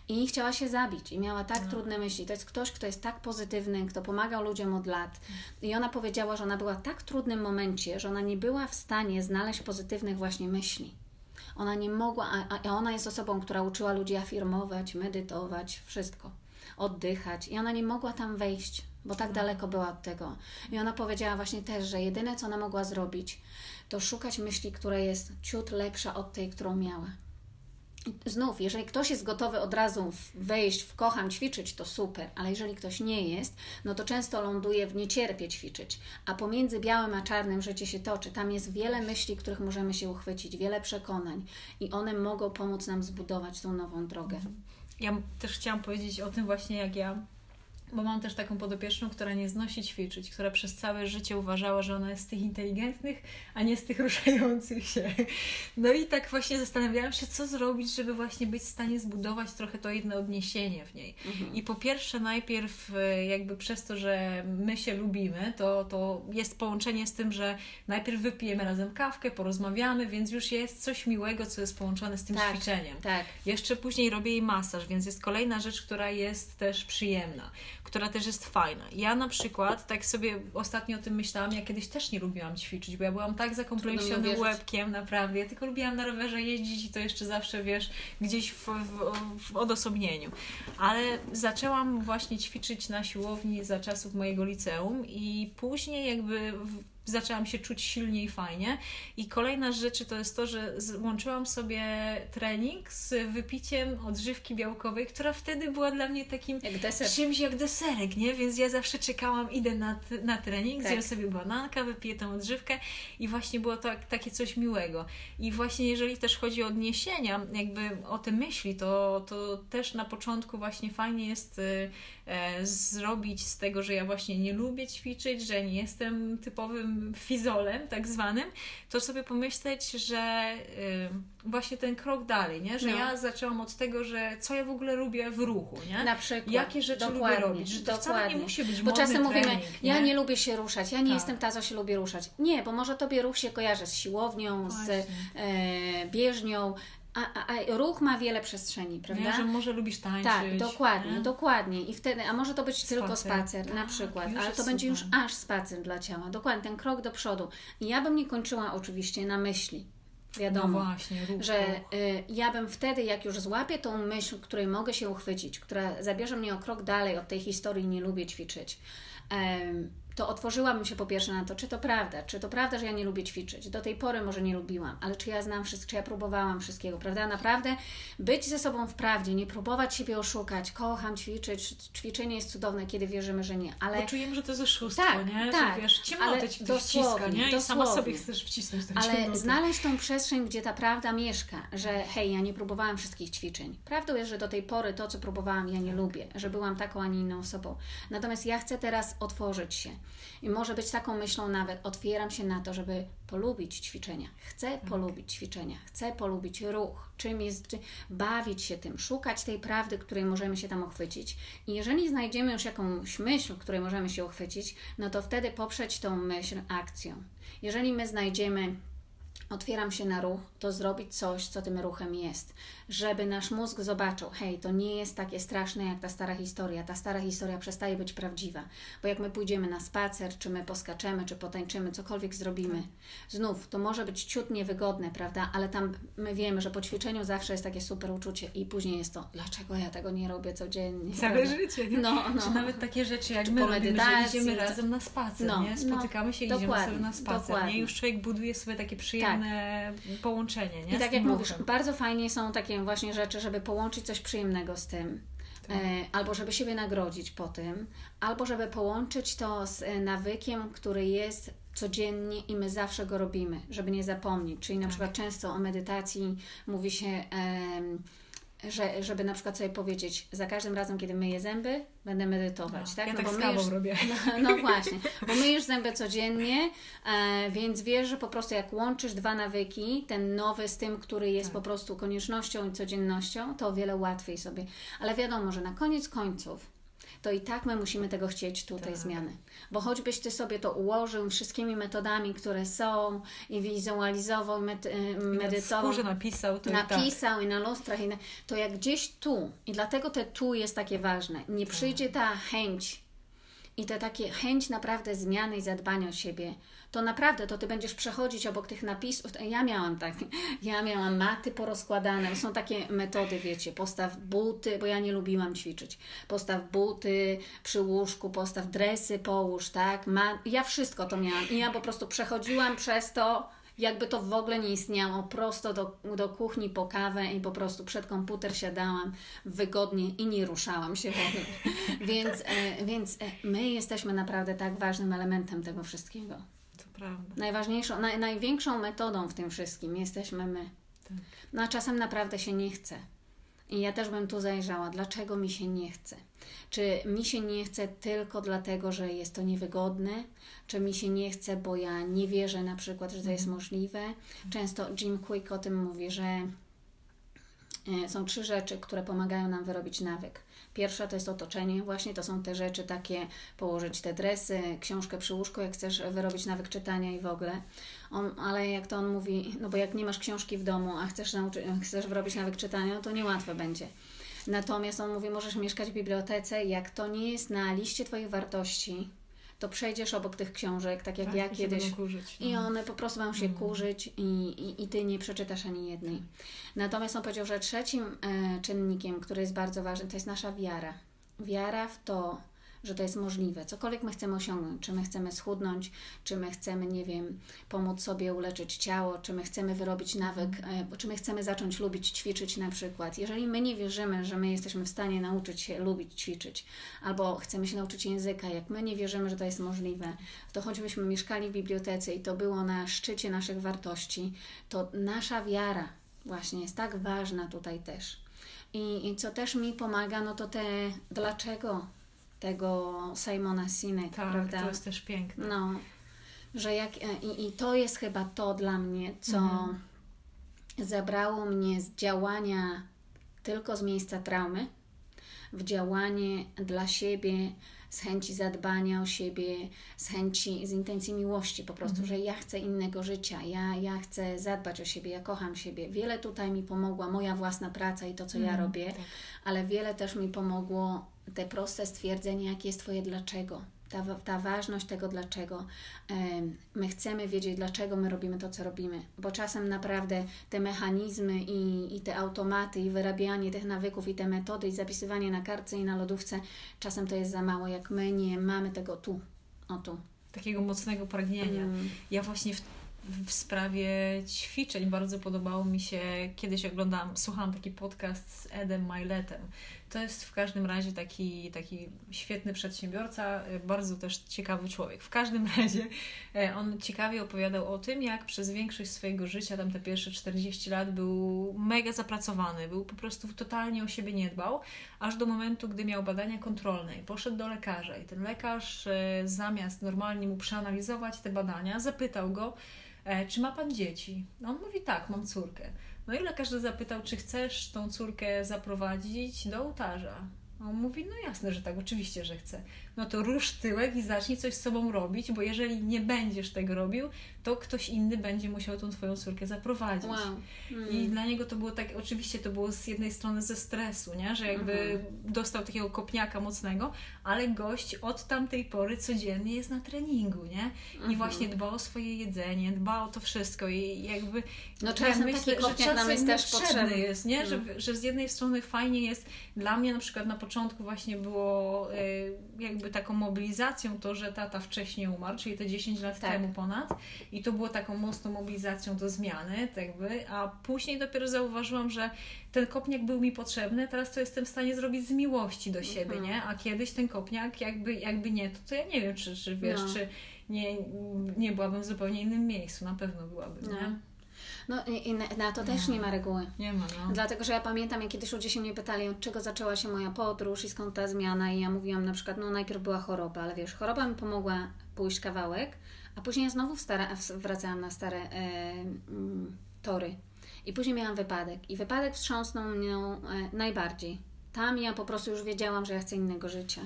I chciała się zabić i miała tak no. trudne myśli. To jest ktoś, kto jest tak pozytywny, kto pomagał ludziom od lat. I ona powiedziała, że ona była w tak trudnym momencie, że ona nie była w stanie znaleźć pozytywnych właśnie myśli. Ona nie mogła, a, a ona jest osobą, która uczyła ludzi afirmować, medytować, wszystko, oddychać. I ona nie mogła tam wejść, bo tak daleko była od tego. I ona powiedziała właśnie też, że jedyne, co ona mogła zrobić, to szukać myśli, która jest ciut lepsza od tej, którą miała znów, jeżeli ktoś jest gotowy od razu wejść w kocham ćwiczyć, to super, ale jeżeli ktoś nie jest, no to często ląduje w niecierpie ćwiczyć, a pomiędzy białym a czarnym życie się toczy. Tam jest wiele myśli, których możemy się uchwycić, wiele przekonań i one mogą pomóc nam zbudować tą nową drogę. Ja też chciałam powiedzieć o tym właśnie, jak ja bo mam też taką podopieczną, która nie znosi ćwiczyć, która przez całe życie uważała, że ona jest z tych inteligentnych, a nie z tych ruszających się. No i tak właśnie zastanawiałam się, co zrobić, żeby właśnie być w stanie zbudować trochę to jedno odniesienie w niej. Mhm. I po pierwsze, najpierw e, jakby przez to, że my się lubimy, to, to jest połączenie z tym, że najpierw wypijemy razem kawkę, porozmawiamy, więc już jest coś miłego, co jest połączone z tym tak, ćwiczeniem. Tak. Jeszcze później robię jej masaż, więc jest kolejna rzecz, która jest też przyjemna która też jest fajna. Ja na przykład tak sobie ostatnio o tym myślałam, ja kiedyś też nie lubiłam ćwiczyć, bo ja byłam tak zakompleksionym łebkiem, naprawdę. Ja tylko lubiłam na rowerze jeździć i to jeszcze zawsze, wiesz, gdzieś w, w, w odosobnieniu. Ale zaczęłam właśnie ćwiczyć na siłowni za czasów mojego liceum i później jakby zaczęłam się czuć silniej i fajnie. I kolejna z rzeczy to jest to, że złączyłam sobie trening z wypiciem odżywki białkowej, która wtedy była dla mnie takim jak deser. czymś jak deserek, nie? Więc ja zawsze czekałam, idę na, na trening, tak. zjem sobie bananka, wypiję tą odżywkę i właśnie było to takie coś miłego. I właśnie jeżeli też chodzi o odniesienia, jakby o te myśli, to, to też na początku właśnie fajnie jest y, zrobić z tego, że ja właśnie nie lubię ćwiczyć, że nie jestem typowym fizolem tak zwanym, to sobie pomyśleć, że y, właśnie ten krok dalej, nie? że no. ja zaczęłam od tego, że co ja w ogóle lubię w ruchu, nie? Na przykład. Jakie rzeczy dokładnie, lubię robić, że to dokładnie. wcale nie musi być Bo czasem mówimy, ja nie lubię się ruszać, ja nie tak. jestem ta, co się lubi ruszać. Nie, bo może Tobie ruch się kojarzy z siłownią, właśnie. z e, bieżnią, a, a, a, ruch ma wiele przestrzeni, prawda? Nie, że może lubisz tańczyć. Tak, dokładnie, nie? dokładnie. I wtedy, a może to być spacer. tylko spacer, tak, na przykład, ale to będzie już aż spacer dla ciała. Dokładnie, ten krok do przodu. I ja bym nie kończyła oczywiście na myśli. Wiadomo, no właśnie, ruch, że y, ja bym wtedy, jak już złapię tą myśl, której mogę się uchwycić, która zabierze mnie o krok dalej od tej historii, nie lubię ćwiczyć to otworzyłabym się po pierwsze na to, czy to prawda, czy to prawda, że ja nie lubię ćwiczyć. Do tej pory może nie lubiłam, ale czy ja znam wszystko, czy ja próbowałam wszystkiego, prawda? Naprawdę być ze sobą w prawdzie, nie próbować siebie oszukać, kocham ćwiczyć, ćwiczenie jest cudowne, kiedy wierzymy, że nie, ale... Bo czujemy, że to jest oszustwo, tak, nie? Tak, że wiesz, ciemnotę ci wciska, nie? I sama sobie chcesz wcisnąć tę Ale ciemnotę. znaleźć tą przestrzeń, gdzie ta prawda mieszka, że hej, ja nie próbowałam wszystkich ćwiczeń. Prawdą jest, że do tej pory to, co próbowałam, ja nie lubię, że byłam taką, a nie inną osobą. Natomiast ja chcę teraz otworzyć się i może być taką myślą nawet, otwieram się na to, żeby polubić ćwiczenia. Chcę tak. polubić ćwiczenia, chcę polubić ruch, czym jest, bawić się tym, szukać tej prawdy, której możemy się tam uchwycić. I jeżeli znajdziemy już jakąś myśl, której możemy się uchwycić, no to wtedy poprzeć tą myśl akcją. Jeżeli my znajdziemy otwieram się na ruch, to zrobić coś, co tym ruchem jest, żeby nasz mózg zobaczył, hej, to nie jest takie straszne jak ta stara historia. Ta stara historia przestaje być prawdziwa, bo jak my pójdziemy na spacer, czy my poskaczemy, czy potańczymy, cokolwiek zrobimy, znów to może być ciut niewygodne, prawda, ale tam my wiemy, że po ćwiczeniu zawsze jest takie super uczucie i później jest to, dlaczego ja tego nie robię codziennie. Całe prawda? życie. Nie? No, no. Czy nawet takie rzeczy jak czy my robimy, że idziemy razem na spacer, no, nie? Spotykamy się i no, idziemy sobie na spacer, dokładnie. nie? Już człowiek buduje sobie takie przyjemne tak. Połączenie, nie? I tak jak mówisz, bardzo fajnie są takie właśnie rzeczy, żeby połączyć coś przyjemnego z tym. Tak. E, albo żeby siebie nagrodzić po tym, albo żeby połączyć to z e, nawykiem, który jest codziennie i my zawsze go robimy, żeby nie zapomnieć. Czyli na tak. przykład często o medytacji mówi się że, żeby na przykład sobie powiedzieć, za każdym razem, kiedy myję zęby, będę medytować, No, tak? ja no tak bo myjesz, robię. No, no właśnie, bo myjesz zęby codziennie, e, więc wiesz, że po prostu jak łączysz dwa nawyki, ten nowy z tym, który jest Tak. po prostu koniecznością i codziennością, to o wiele łatwiej sobie. Ale wiadomo, że na koniec końców to i tak my musimy tego chcieć tutaj Tak. zmiany. Bo choćbyś ty sobie to ułożył wszystkimi metodami, które są i wizualizował, i med- e, I na medytował skórze napisał, to i tak. napisał i na lustrach, i na, to jak gdzieś tu, i dlatego te tu jest takie ważne, nie Tak. przyjdzie ta chęć i te takie chęć naprawdę zmiany i zadbania o siebie, to naprawdę to ty będziesz przechodzić obok tych napisów. Ja miałam tak, ja miałam maty porozkładane, są takie metody, wiecie, postaw buty, bo ja nie lubiłam ćwiczyć. Postaw buty przy łóżku, postaw dresy połóż, tak? Ma, ja wszystko to miałam i ja po prostu przechodziłam przez to, jakby to w ogóle nie istniało, prosto do, do kuchni po kawę i po prostu przed komputer siadałam wygodnie i nie ruszałam się w ogóle. więc, e, więc e, my jesteśmy naprawdę tak ważnym elementem tego wszystkiego. Prawda. Najważniejszą, naj, największą metodą w tym wszystkim jesteśmy my. Tak. No a czasem naprawdę się nie chce. I ja też bym tu zajrzała, dlaczego mi się nie chce. Czy mi się nie chce tylko dlatego, że jest to niewygodne, czy mi się nie chce, bo ja nie wierzę na przykład, że to jest możliwe. Często Jim Quick o tym mówi, że e, są trzy rzeczy, które pomagają nam wyrobić nawyk. Pierwsza to jest otoczenie, właśnie to są te rzeczy takie, położyć te dresy, książkę przy łóżku, jak chcesz wyrobić nawyk czytania i w ogóle. On, ale jak to on mówi, no bo jak nie masz książki w domu, a chcesz, nauczy, chcesz wyrobić nawyk czytania, to niełatwe będzie. Natomiast on mówi, możesz mieszkać w bibliotece, jak to nie jest na liście Twoich wartości, to przejdziesz obok tych książek, tak jak Tak, ja i kiedyś. kurzyć, I no. one po prostu będą się kurzyć i, i, i Ty nie przeczytasz ani jednej. Natomiast on powiedział, że trzecim e, czynnikiem, który jest bardzo ważny, to jest nasza wiara. Wiara w to, że to jest możliwe. Cokolwiek my chcemy osiągnąć, czy my chcemy schudnąć, czy my chcemy, nie wiem, pomóc sobie uleczyć ciało, czy my chcemy wyrobić nawyk, e, czy my chcemy zacząć lubić ćwiczyć na przykład. Jeżeli my nie wierzymy, że my jesteśmy w stanie nauczyć się lubić ćwiczyć, albo chcemy się nauczyć języka, jak my nie wierzymy, że to jest możliwe, to choćbyśmy mieszkali w bibliotece i to było na szczycie naszych wartości, to nasza wiara właśnie jest tak ważna tutaj też. I, I co też mi pomaga, no to te dlaczego tego Simona Sinek, Tak, prawda? to jest też piękne. No, że jak, i, i to jest chyba to dla mnie, co Mhm. zabrało mnie z działania tylko z miejsca traumy, w działanie dla siebie, z chęci zadbania o siebie, z chęci, z intencji miłości po prostu, że ja chcę innego życia, ja, ja chcę zadbać o siebie, ja kocham siebie. Wiele tutaj mi pomogła moja własna praca i to, co ja Mhm, robię, tak. ale wiele też mi pomogło te proste stwierdzenie, jakie jest Twoje dlaczego. Ta, ta ważność tego dlaczego. My chcemy wiedzieć, dlaczego my robimy to, co robimy, bo czasem naprawdę te mechanizmy i, i te automaty, i wyrabianie tych nawyków, i te metody, i zapisywanie na kartce i na lodówce, czasem to jest za mało, jak my nie mamy tego tu, o tu. Takiego mocnego pragnienia. Mm. Ja właśnie w, w sprawie ćwiczeń bardzo podobało mi się, kiedyś oglądałam, słuchałam taki podcast z Edem Miletem. To jest w każdym razie taki, taki świetny przedsiębiorca, y, bardzo też ciekawy człowiek. W każdym razie e, on ciekawie opowiadał o tym, jak przez większość swojego życia, tam te pierwsze 40 lat, był mega zapracowany, był po prostu totalnie o siebie nie dbał, aż do momentu, gdy miał badania kontrolne i poszedł do lekarza. I ten lekarz e, zamiast normalnie mu przeanalizować te badania, zapytał go, e, czy ma pan dzieci? On mówi tak, mam córkę. No i lekarz zapytał, czy chcesz tą córkę zaprowadzić do ołtarza. A on mówi, no jasne, że tak, oczywiście, że chcę. No to rusz tyłek i zacznij coś z sobą robić, bo jeżeli nie będziesz tego robił, to ktoś inny będzie musiał tą twoją córkę zaprowadzić. Wow. I Mm. dla niego to było tak, oczywiście to było z jednej strony ze stresu, nie? że jakby Mhm. dostał takiego kopniaka mocnego, ale gość od tamtej pory codziennie jest na treningu, nie? I Mhm. właśnie dba o swoje jedzenie, dba o to wszystko i jakby No czasem taki kopniak nam jest też potrzebny. jest, nie? No. Że, że z jednej strony fajnie jest, dla mnie na przykład na początku właśnie było e, jakby taką mobilizacją to, że tata wcześniej umarł, czyli te 10 lat Tak. temu ponad i to było taką mocną mobilizacją do zmiany, tak jakby, a później dopiero zauważyłam, że ten kopniak był mi potrzebny, teraz to jestem w stanie zrobić z miłości do siebie, Mhm. nie? A kiedyś ten kopniak jakby, jakby nie, to, to ja nie wiem, czy, czy wiesz, No. czy nie, nie byłabym w zupełnie innym miejscu, na pewno byłabym, No. nie? No i, i na, na to też nie ma reguły. Nie ma, no. Dlatego, że ja pamiętam, jak kiedyś ludzie się mnie pytali, od czego zaczęła się moja podróż i skąd ta zmiana i ja mówiłam na przykład, no najpierw była choroba, ale wiesz, choroba mi pomogła pójść kawałek, a później znowu stara, wracałam na stare e, mm, tory. I później miałam wypadek. I wypadek wstrząsnął mnie e, najbardziej. Tam ja po prostu już wiedziałam, że ja chcę innego życia.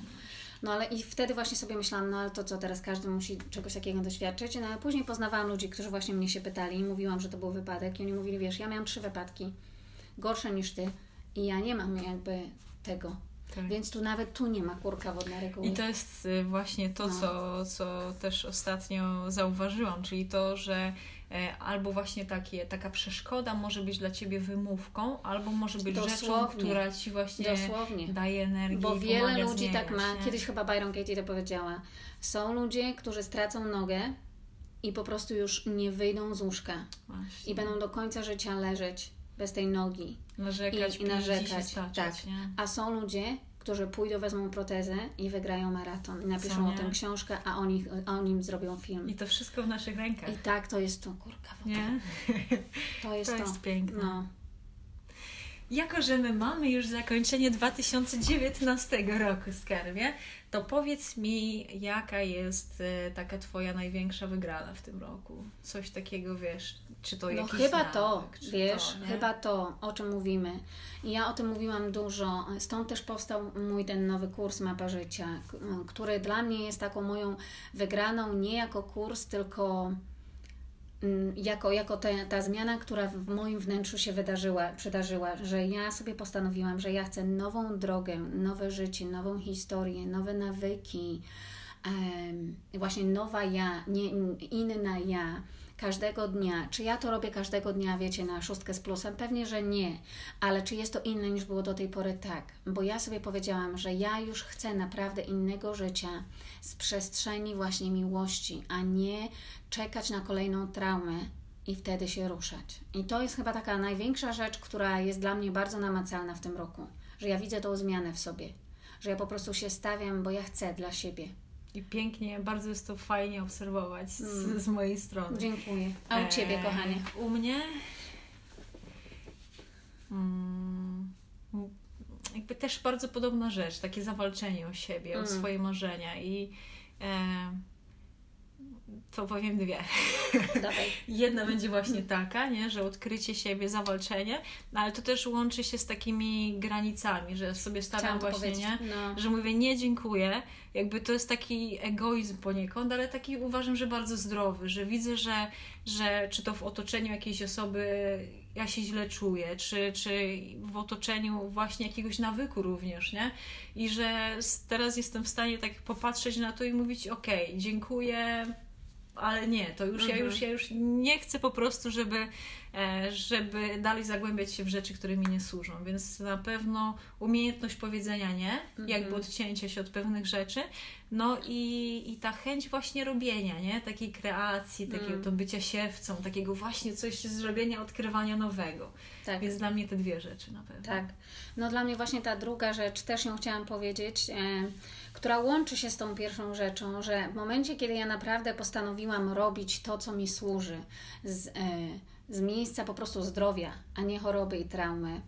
No ale i wtedy właśnie sobie myślałam, no ale to co, teraz każdy musi czegoś takiego doświadczyć. No ale później poznawałam ludzi, którzy właśnie mnie się pytali i mówiłam, że to był wypadek. I oni mówili, wiesz, ja miałam trzy wypadki, gorsze niż ty. I ja nie mam jakby tego. Tak. Więc tu nawet tu nie ma kurka wodna reguły. I to jest y, właśnie to, no. co, co też ostatnio zauważyłam, czyli to, że albo właśnie takie, taka przeszkoda może być dla Ciebie wymówką, albo może być Dosłownie. rzeczą, która Ci właśnie Dosłownie. daje energię Bo wiele ludzi tak ma. Nie? Kiedyś chyba Byron Katie to powiedziała. Są ludzie, którzy stracą nogę i po prostu już nie wyjdą z łóżka. Właśnie. I będą do końca życia leżeć bez tej nogi. Narzekać, i, i narzekać. Staczać, tak. Nie? A są ludzie, którzy pójdą, wezmą protezę i wygrają maraton. I napiszą o tym książkę, a oni, a oni im zrobią film. I to wszystko w naszych rękach. I tak, to jest to, kurka. Nie? To jest to. To jest piękne. No. Jako, że my mamy już zakończenie 2019 roku, skarbie, to powiedz mi, jaka jest e, taka Twoja największa wygrana w tym roku? Coś takiego, wiesz, czy to no jakiś chyba to, wiesz, to, chyba to, o czym mówimy. I ja o tym mówiłam dużo, stąd też powstał mój ten nowy kurs Mapa Życia, który dla mnie jest taką moją wygraną nie jako kurs, tylko jako, jako ta, zmiana, która w moim wnętrzu się wydarzyła, przydarzyła, że ja sobie postanowiłam, że ja chcę nową drogę, nowe życie, nową historię, nowe nawyki, właśnie nowa ja, nie, inna ja, każdego dnia. Czy ja to robię każdego dnia, wiecie, na szóstkę z plusem? Pewnie, że nie. Ale czy jest to inne niż było do tej pory? Tak. Bo ja sobie powiedziałam, że ja już chcę naprawdę innego życia z przestrzeni właśnie miłości, a nie czekać na kolejną traumę i wtedy się ruszać. I to jest chyba taka największa rzecz, która jest dla mnie bardzo namacalna w tym roku. Że ja widzę tą zmianę w sobie. Że ja po prostu się stawiam, bo ja chcę dla siebie. I pięknie, bardzo jest to fajnie obserwować z, mm. z mojej strony. Dziękuję. A u Ciebie, e, kochanie? U mnie? Mm, jakby też bardzo podobna rzecz, takie zawalczenie o siebie, mm. o swoje marzenia i e, to powiem dwie. Jedna będzie właśnie taka, nie? że odkrycie siebie, zawalczenie, no ale to też łączy się z takimi granicami, że sobie stawiam właśnie, nie? No. że mówię nie dziękuję. Jakby to jest taki egoizm poniekąd, ale taki uważam, że bardzo zdrowy, że widzę, że, że czy to w otoczeniu jakiejś osoby ja się źle czuję, czy, czy w otoczeniu właśnie jakiegoś nawyku również, nie? I że teraz jestem w stanie tak popatrzeć na to i mówić, ok, dziękuję, ale nie, to już mhm. ja już ja już nie chcę po prostu, żeby, żeby dalej zagłębiać się w rzeczy, które mi nie służą. Więc na pewno umiejętność powiedzenia nie, mhm. jakby odcięcia się od pewnych rzeczy, no i, i ta chęć właśnie robienia, nie? Takiej kreacji, takiego mm. to bycia siewcą, takiego właśnie coś zrobienia, odkrywania nowego. Tak. Więc dla mnie te dwie rzeczy na pewno. Tak. No dla mnie właśnie ta druga rzecz, też ją chciałam powiedzieć, e, która łączy się z tą pierwszą rzeczą, że w momencie, kiedy ja naprawdę postanowiłam robić to, co mi służy, z, e, z miejsca po prostu zdrowia, a nie choroby i traumy,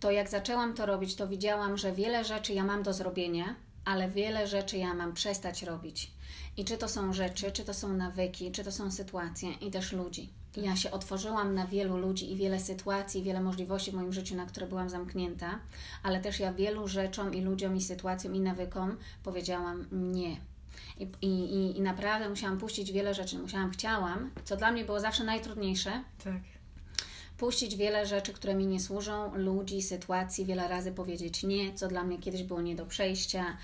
to jak zaczęłam to robić, to widziałam, że wiele rzeczy ja mam do zrobienia, ale wiele rzeczy ja mam przestać robić. I czy to są rzeczy, czy to są nawyki, czy to są sytuacje i też ludzi. Ja się otworzyłam na wielu ludzi i wiele sytuacji, wiele możliwości w moim życiu, na które byłam zamknięta, ale też ja wielu rzeczom i ludziom i sytuacjom i nawykom powiedziałam nie. I, i, I naprawdę musiałam puścić wiele rzeczy. Musiałam, chciałam, co dla mnie było zawsze najtrudniejsze. Tak. Puścić wiele rzeczy, które mi nie służą, ludzi, sytuacji, wiele razy powiedzieć nie, co dla mnie kiedyś było nie do przejścia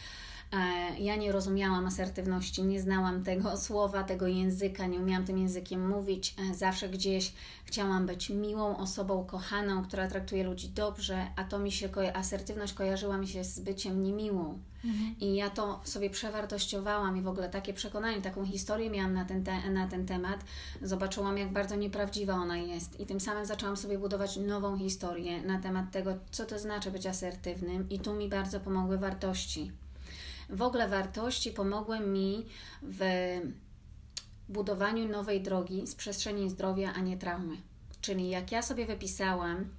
ja nie rozumiałam asertywności, nie znałam tego słowa, tego języka, nie umiałam tym językiem mówić. E, zawsze gdzieś chciałam być miłą osobą, kochaną, która traktuje ludzi dobrze, a to mi się, asertywność kojarzyła mi się z byciem niemiłą. Mhm. I ja to sobie przewartościowałam i w ogóle takie przekonanie, taką historię miałam na ten, te, na ten temat. Zobaczyłam, jak bardzo nieprawdziwa ona jest. I tym samym zaczęłam sobie budować nową historię na temat tego, co to znaczy być asertywnym. I tu mi bardzo pomogły wartości w ogóle wartości pomogły mi w budowaniu nowej drogi z przestrzeni zdrowia, a nie traumy. Czyli jak ja sobie wypisałam,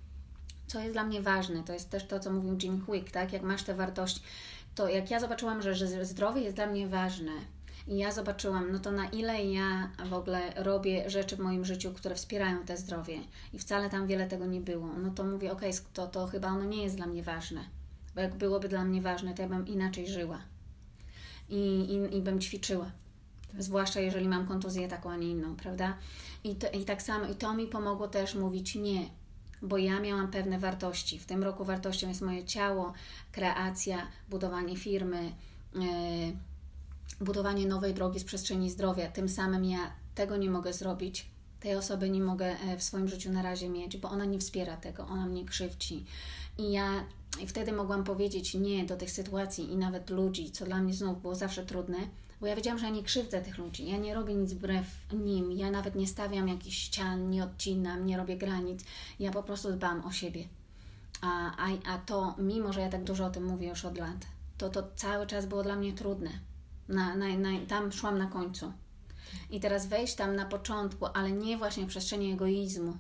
co jest dla mnie ważne, to jest też to, co mówił Jim Quick, tak? Jak masz te wartości, to jak ja zobaczyłam, że, że zdrowie jest dla mnie ważne, i ja zobaczyłam, no to na ile ja w ogóle robię rzeczy w moim życiu, które wspierają te zdrowie i wcale tam wiele tego nie było, no to mówię, okej, okay, to, to chyba ono nie jest dla mnie ważne, bo jak byłoby dla mnie ważne, to ja bym inaczej żyła i, i, i bym ćwiczyła. Zwłaszcza jeżeli mam kontuzję taką, a nie inną, prawda? I, to, I tak samo, i to mi pomogło też mówić nie, bo ja miałam pewne wartości. W tym roku wartością jest moje ciało, kreacja, budowanie firmy, yy, budowanie nowej drogi z przestrzeni zdrowia. Tym samym ja tego nie mogę zrobić, tej osoby nie mogę e, w swoim życiu na razie mieć, bo ona nie wspiera tego, ona mnie krzywdzi. I ja i wtedy mogłam powiedzieć nie do tych sytuacji i nawet ludzi, co dla mnie znów było zawsze trudne, bo ja wiedziałam, że ja nie krzywdzę tych ludzi, ja nie robię nic wbrew nim, ja nawet nie stawiam jakichś ścian, nie odcinam, nie robię granic, ja po prostu dbam o siebie. A, a, a to, mimo że ja tak dużo o tym mówię już od lat, to to cały czas było dla mnie trudne na, na, na, tam szłam na końcu. I teraz wejść tam na początku, ale nie właśnie w przestrzeni egoizmu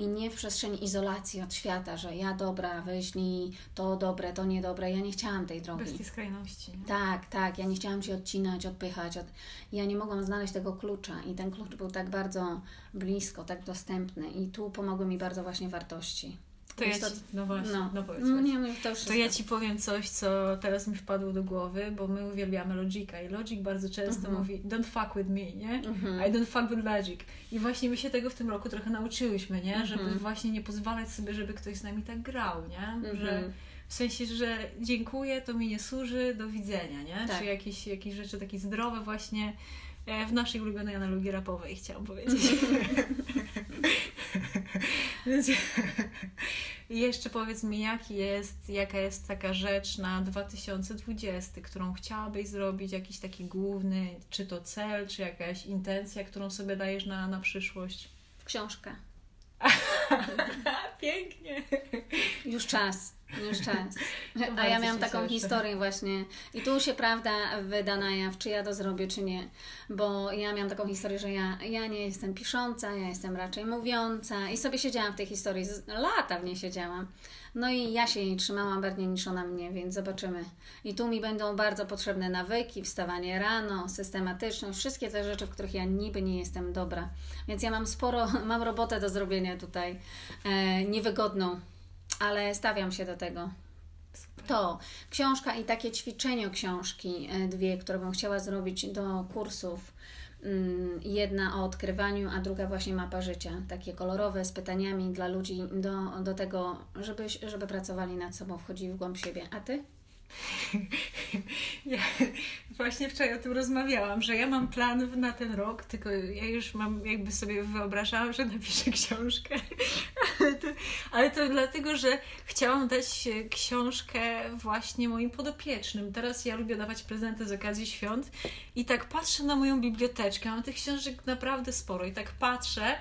i nie w przestrzeni izolacji od świata, że ja dobra, wyślij to dobre, to niedobre. Ja nie chciałam tej drogi. Bez tej skrajności. Nie? Tak, tak. Ja nie chciałam się odcinać, odpychać. Od... Ja nie mogłam znaleźć tego klucza i ten klucz był tak bardzo blisko, tak dostępny i tu pomogły mi bardzo właśnie wartości. To ja ci, no właśnie, no, no powiedz. No, nie, to, to ja Ci powiem coś, co teraz mi wpadło do głowy, bo my uwielbiamy Logica i Logic bardzo często uh-huh. mówi don't fuck with me, nie? Uh-huh. I don't fuck with Logic. I właśnie my się tego w tym roku trochę nauczyłyśmy, nie? Uh-huh. Żeby właśnie nie pozwalać sobie, żeby ktoś z nami tak grał, nie? Że w sensie, że dziękuję, to mi nie służy, do widzenia, nie? Tak. Czy jakieś, jakieś rzeczy takie zdrowe właśnie e, w naszej ulubionej analogii rapowej chciałam powiedzieć. Więc jeszcze powiedz mi, jaki jest, jaka jest taka rzecz na 2020, którą chciałabyś zrobić, jakiś taki główny, czy to cel, czy jakaś intencja, którą sobie dajesz na, na przyszłość? Książka. Pięknie. Już czas. Już czas. A ja miałam taką cieszę. historię właśnie. I tu się prawda wyda na jaw, czy ja to zrobię, czy nie. Bo ja miałam taką historię, że ja, ja nie jestem pisząca, ja jestem raczej mówiąca. I sobie siedziałam w tej historii. Lata w niej siedziałam. No i ja się jej trzymałam bardziej niż ona mnie, więc zobaczymy. I tu mi będą bardzo potrzebne nawyki, wstawanie rano, systematyczność, wszystkie te rzeczy, w których ja niby nie jestem dobra. Więc ja mam sporo, mam robotę do zrobienia tutaj, e, niewygodną ale stawiam się do tego. To książka i takie ćwiczenie książki, e, dwie, które bym chciała zrobić do kursów. Mm, jedna o odkrywaniu, a druga właśnie mapa życia, takie kolorowe z pytaniami dla ludzi do, do tego, żeby, żeby pracowali nad sobą, wchodzili w głąb siebie. A ty? Ja właśnie wczoraj o tym rozmawiałam, że ja mam plan na ten rok, tylko ja już mam, jakby sobie wyobrażałam, że napiszę książkę. To, ale to dlatego, że chciałam dać książkę właśnie moim podopiecznym. Teraz ja lubię dawać prezenty z okazji świąt i tak patrzę na moją biblioteczkę. Mam tych książek naprawdę sporo i tak patrzę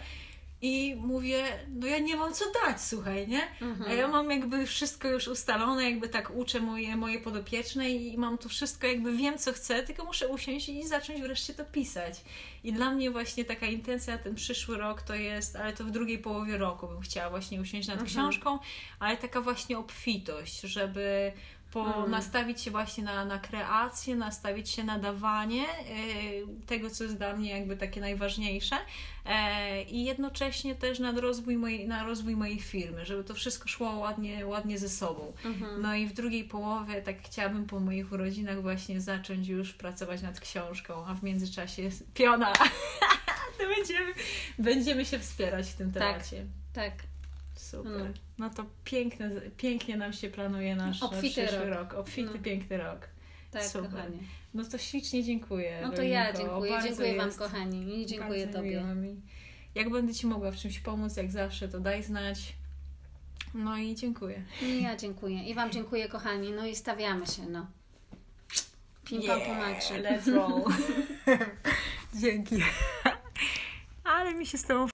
i mówię, no ja nie mam co dać, słuchaj, nie? Mhm. A ja mam jakby wszystko już ustalone, jakby tak uczę moje, moje podopieczne i mam to wszystko, jakby wiem co chcę, tylko muszę usiąść i zacząć wreszcie to pisać. I dla mnie właśnie taka intencja ten przyszły rok to jest, ale to w drugiej połowie roku bym chciała właśnie usiąść nad mhm. książką, ale taka właśnie obfitość, żeby po, mm. nastawić się właśnie na, na kreację, nastawić się na dawanie y, tego, co jest dla mnie jakby takie najważniejsze y, i jednocześnie też na rozwój, mojej, na rozwój mojej firmy, żeby to wszystko szło ładnie, ładnie ze sobą. Mm-hmm. No i w drugiej połowie tak chciałabym po moich urodzinach właśnie zacząć już pracować nad książką, a w międzyczasie piona. to będziemy, będziemy się wspierać w tym tak, temacie. Tak, tak. Super. No, no to piękne, pięknie nam się planuje nasz, Obfity przyszły rok. rok. Obfity, no. piękny rok. Tak, Super. kochanie. No to ślicznie dziękuję. No to ja dziękuję. Bardzo dziękuję Wam, kochani. I dziękuję Tobie. Jak będę Ci mogła w czymś pomóc, jak zawsze, to daj znać. No i dziękuję. I ja dziękuję. I Wam dziękuję, kochani. No i stawiamy się, no. Pim yeah, pam Let's roll. Dzięki. Ale mi się z Tobą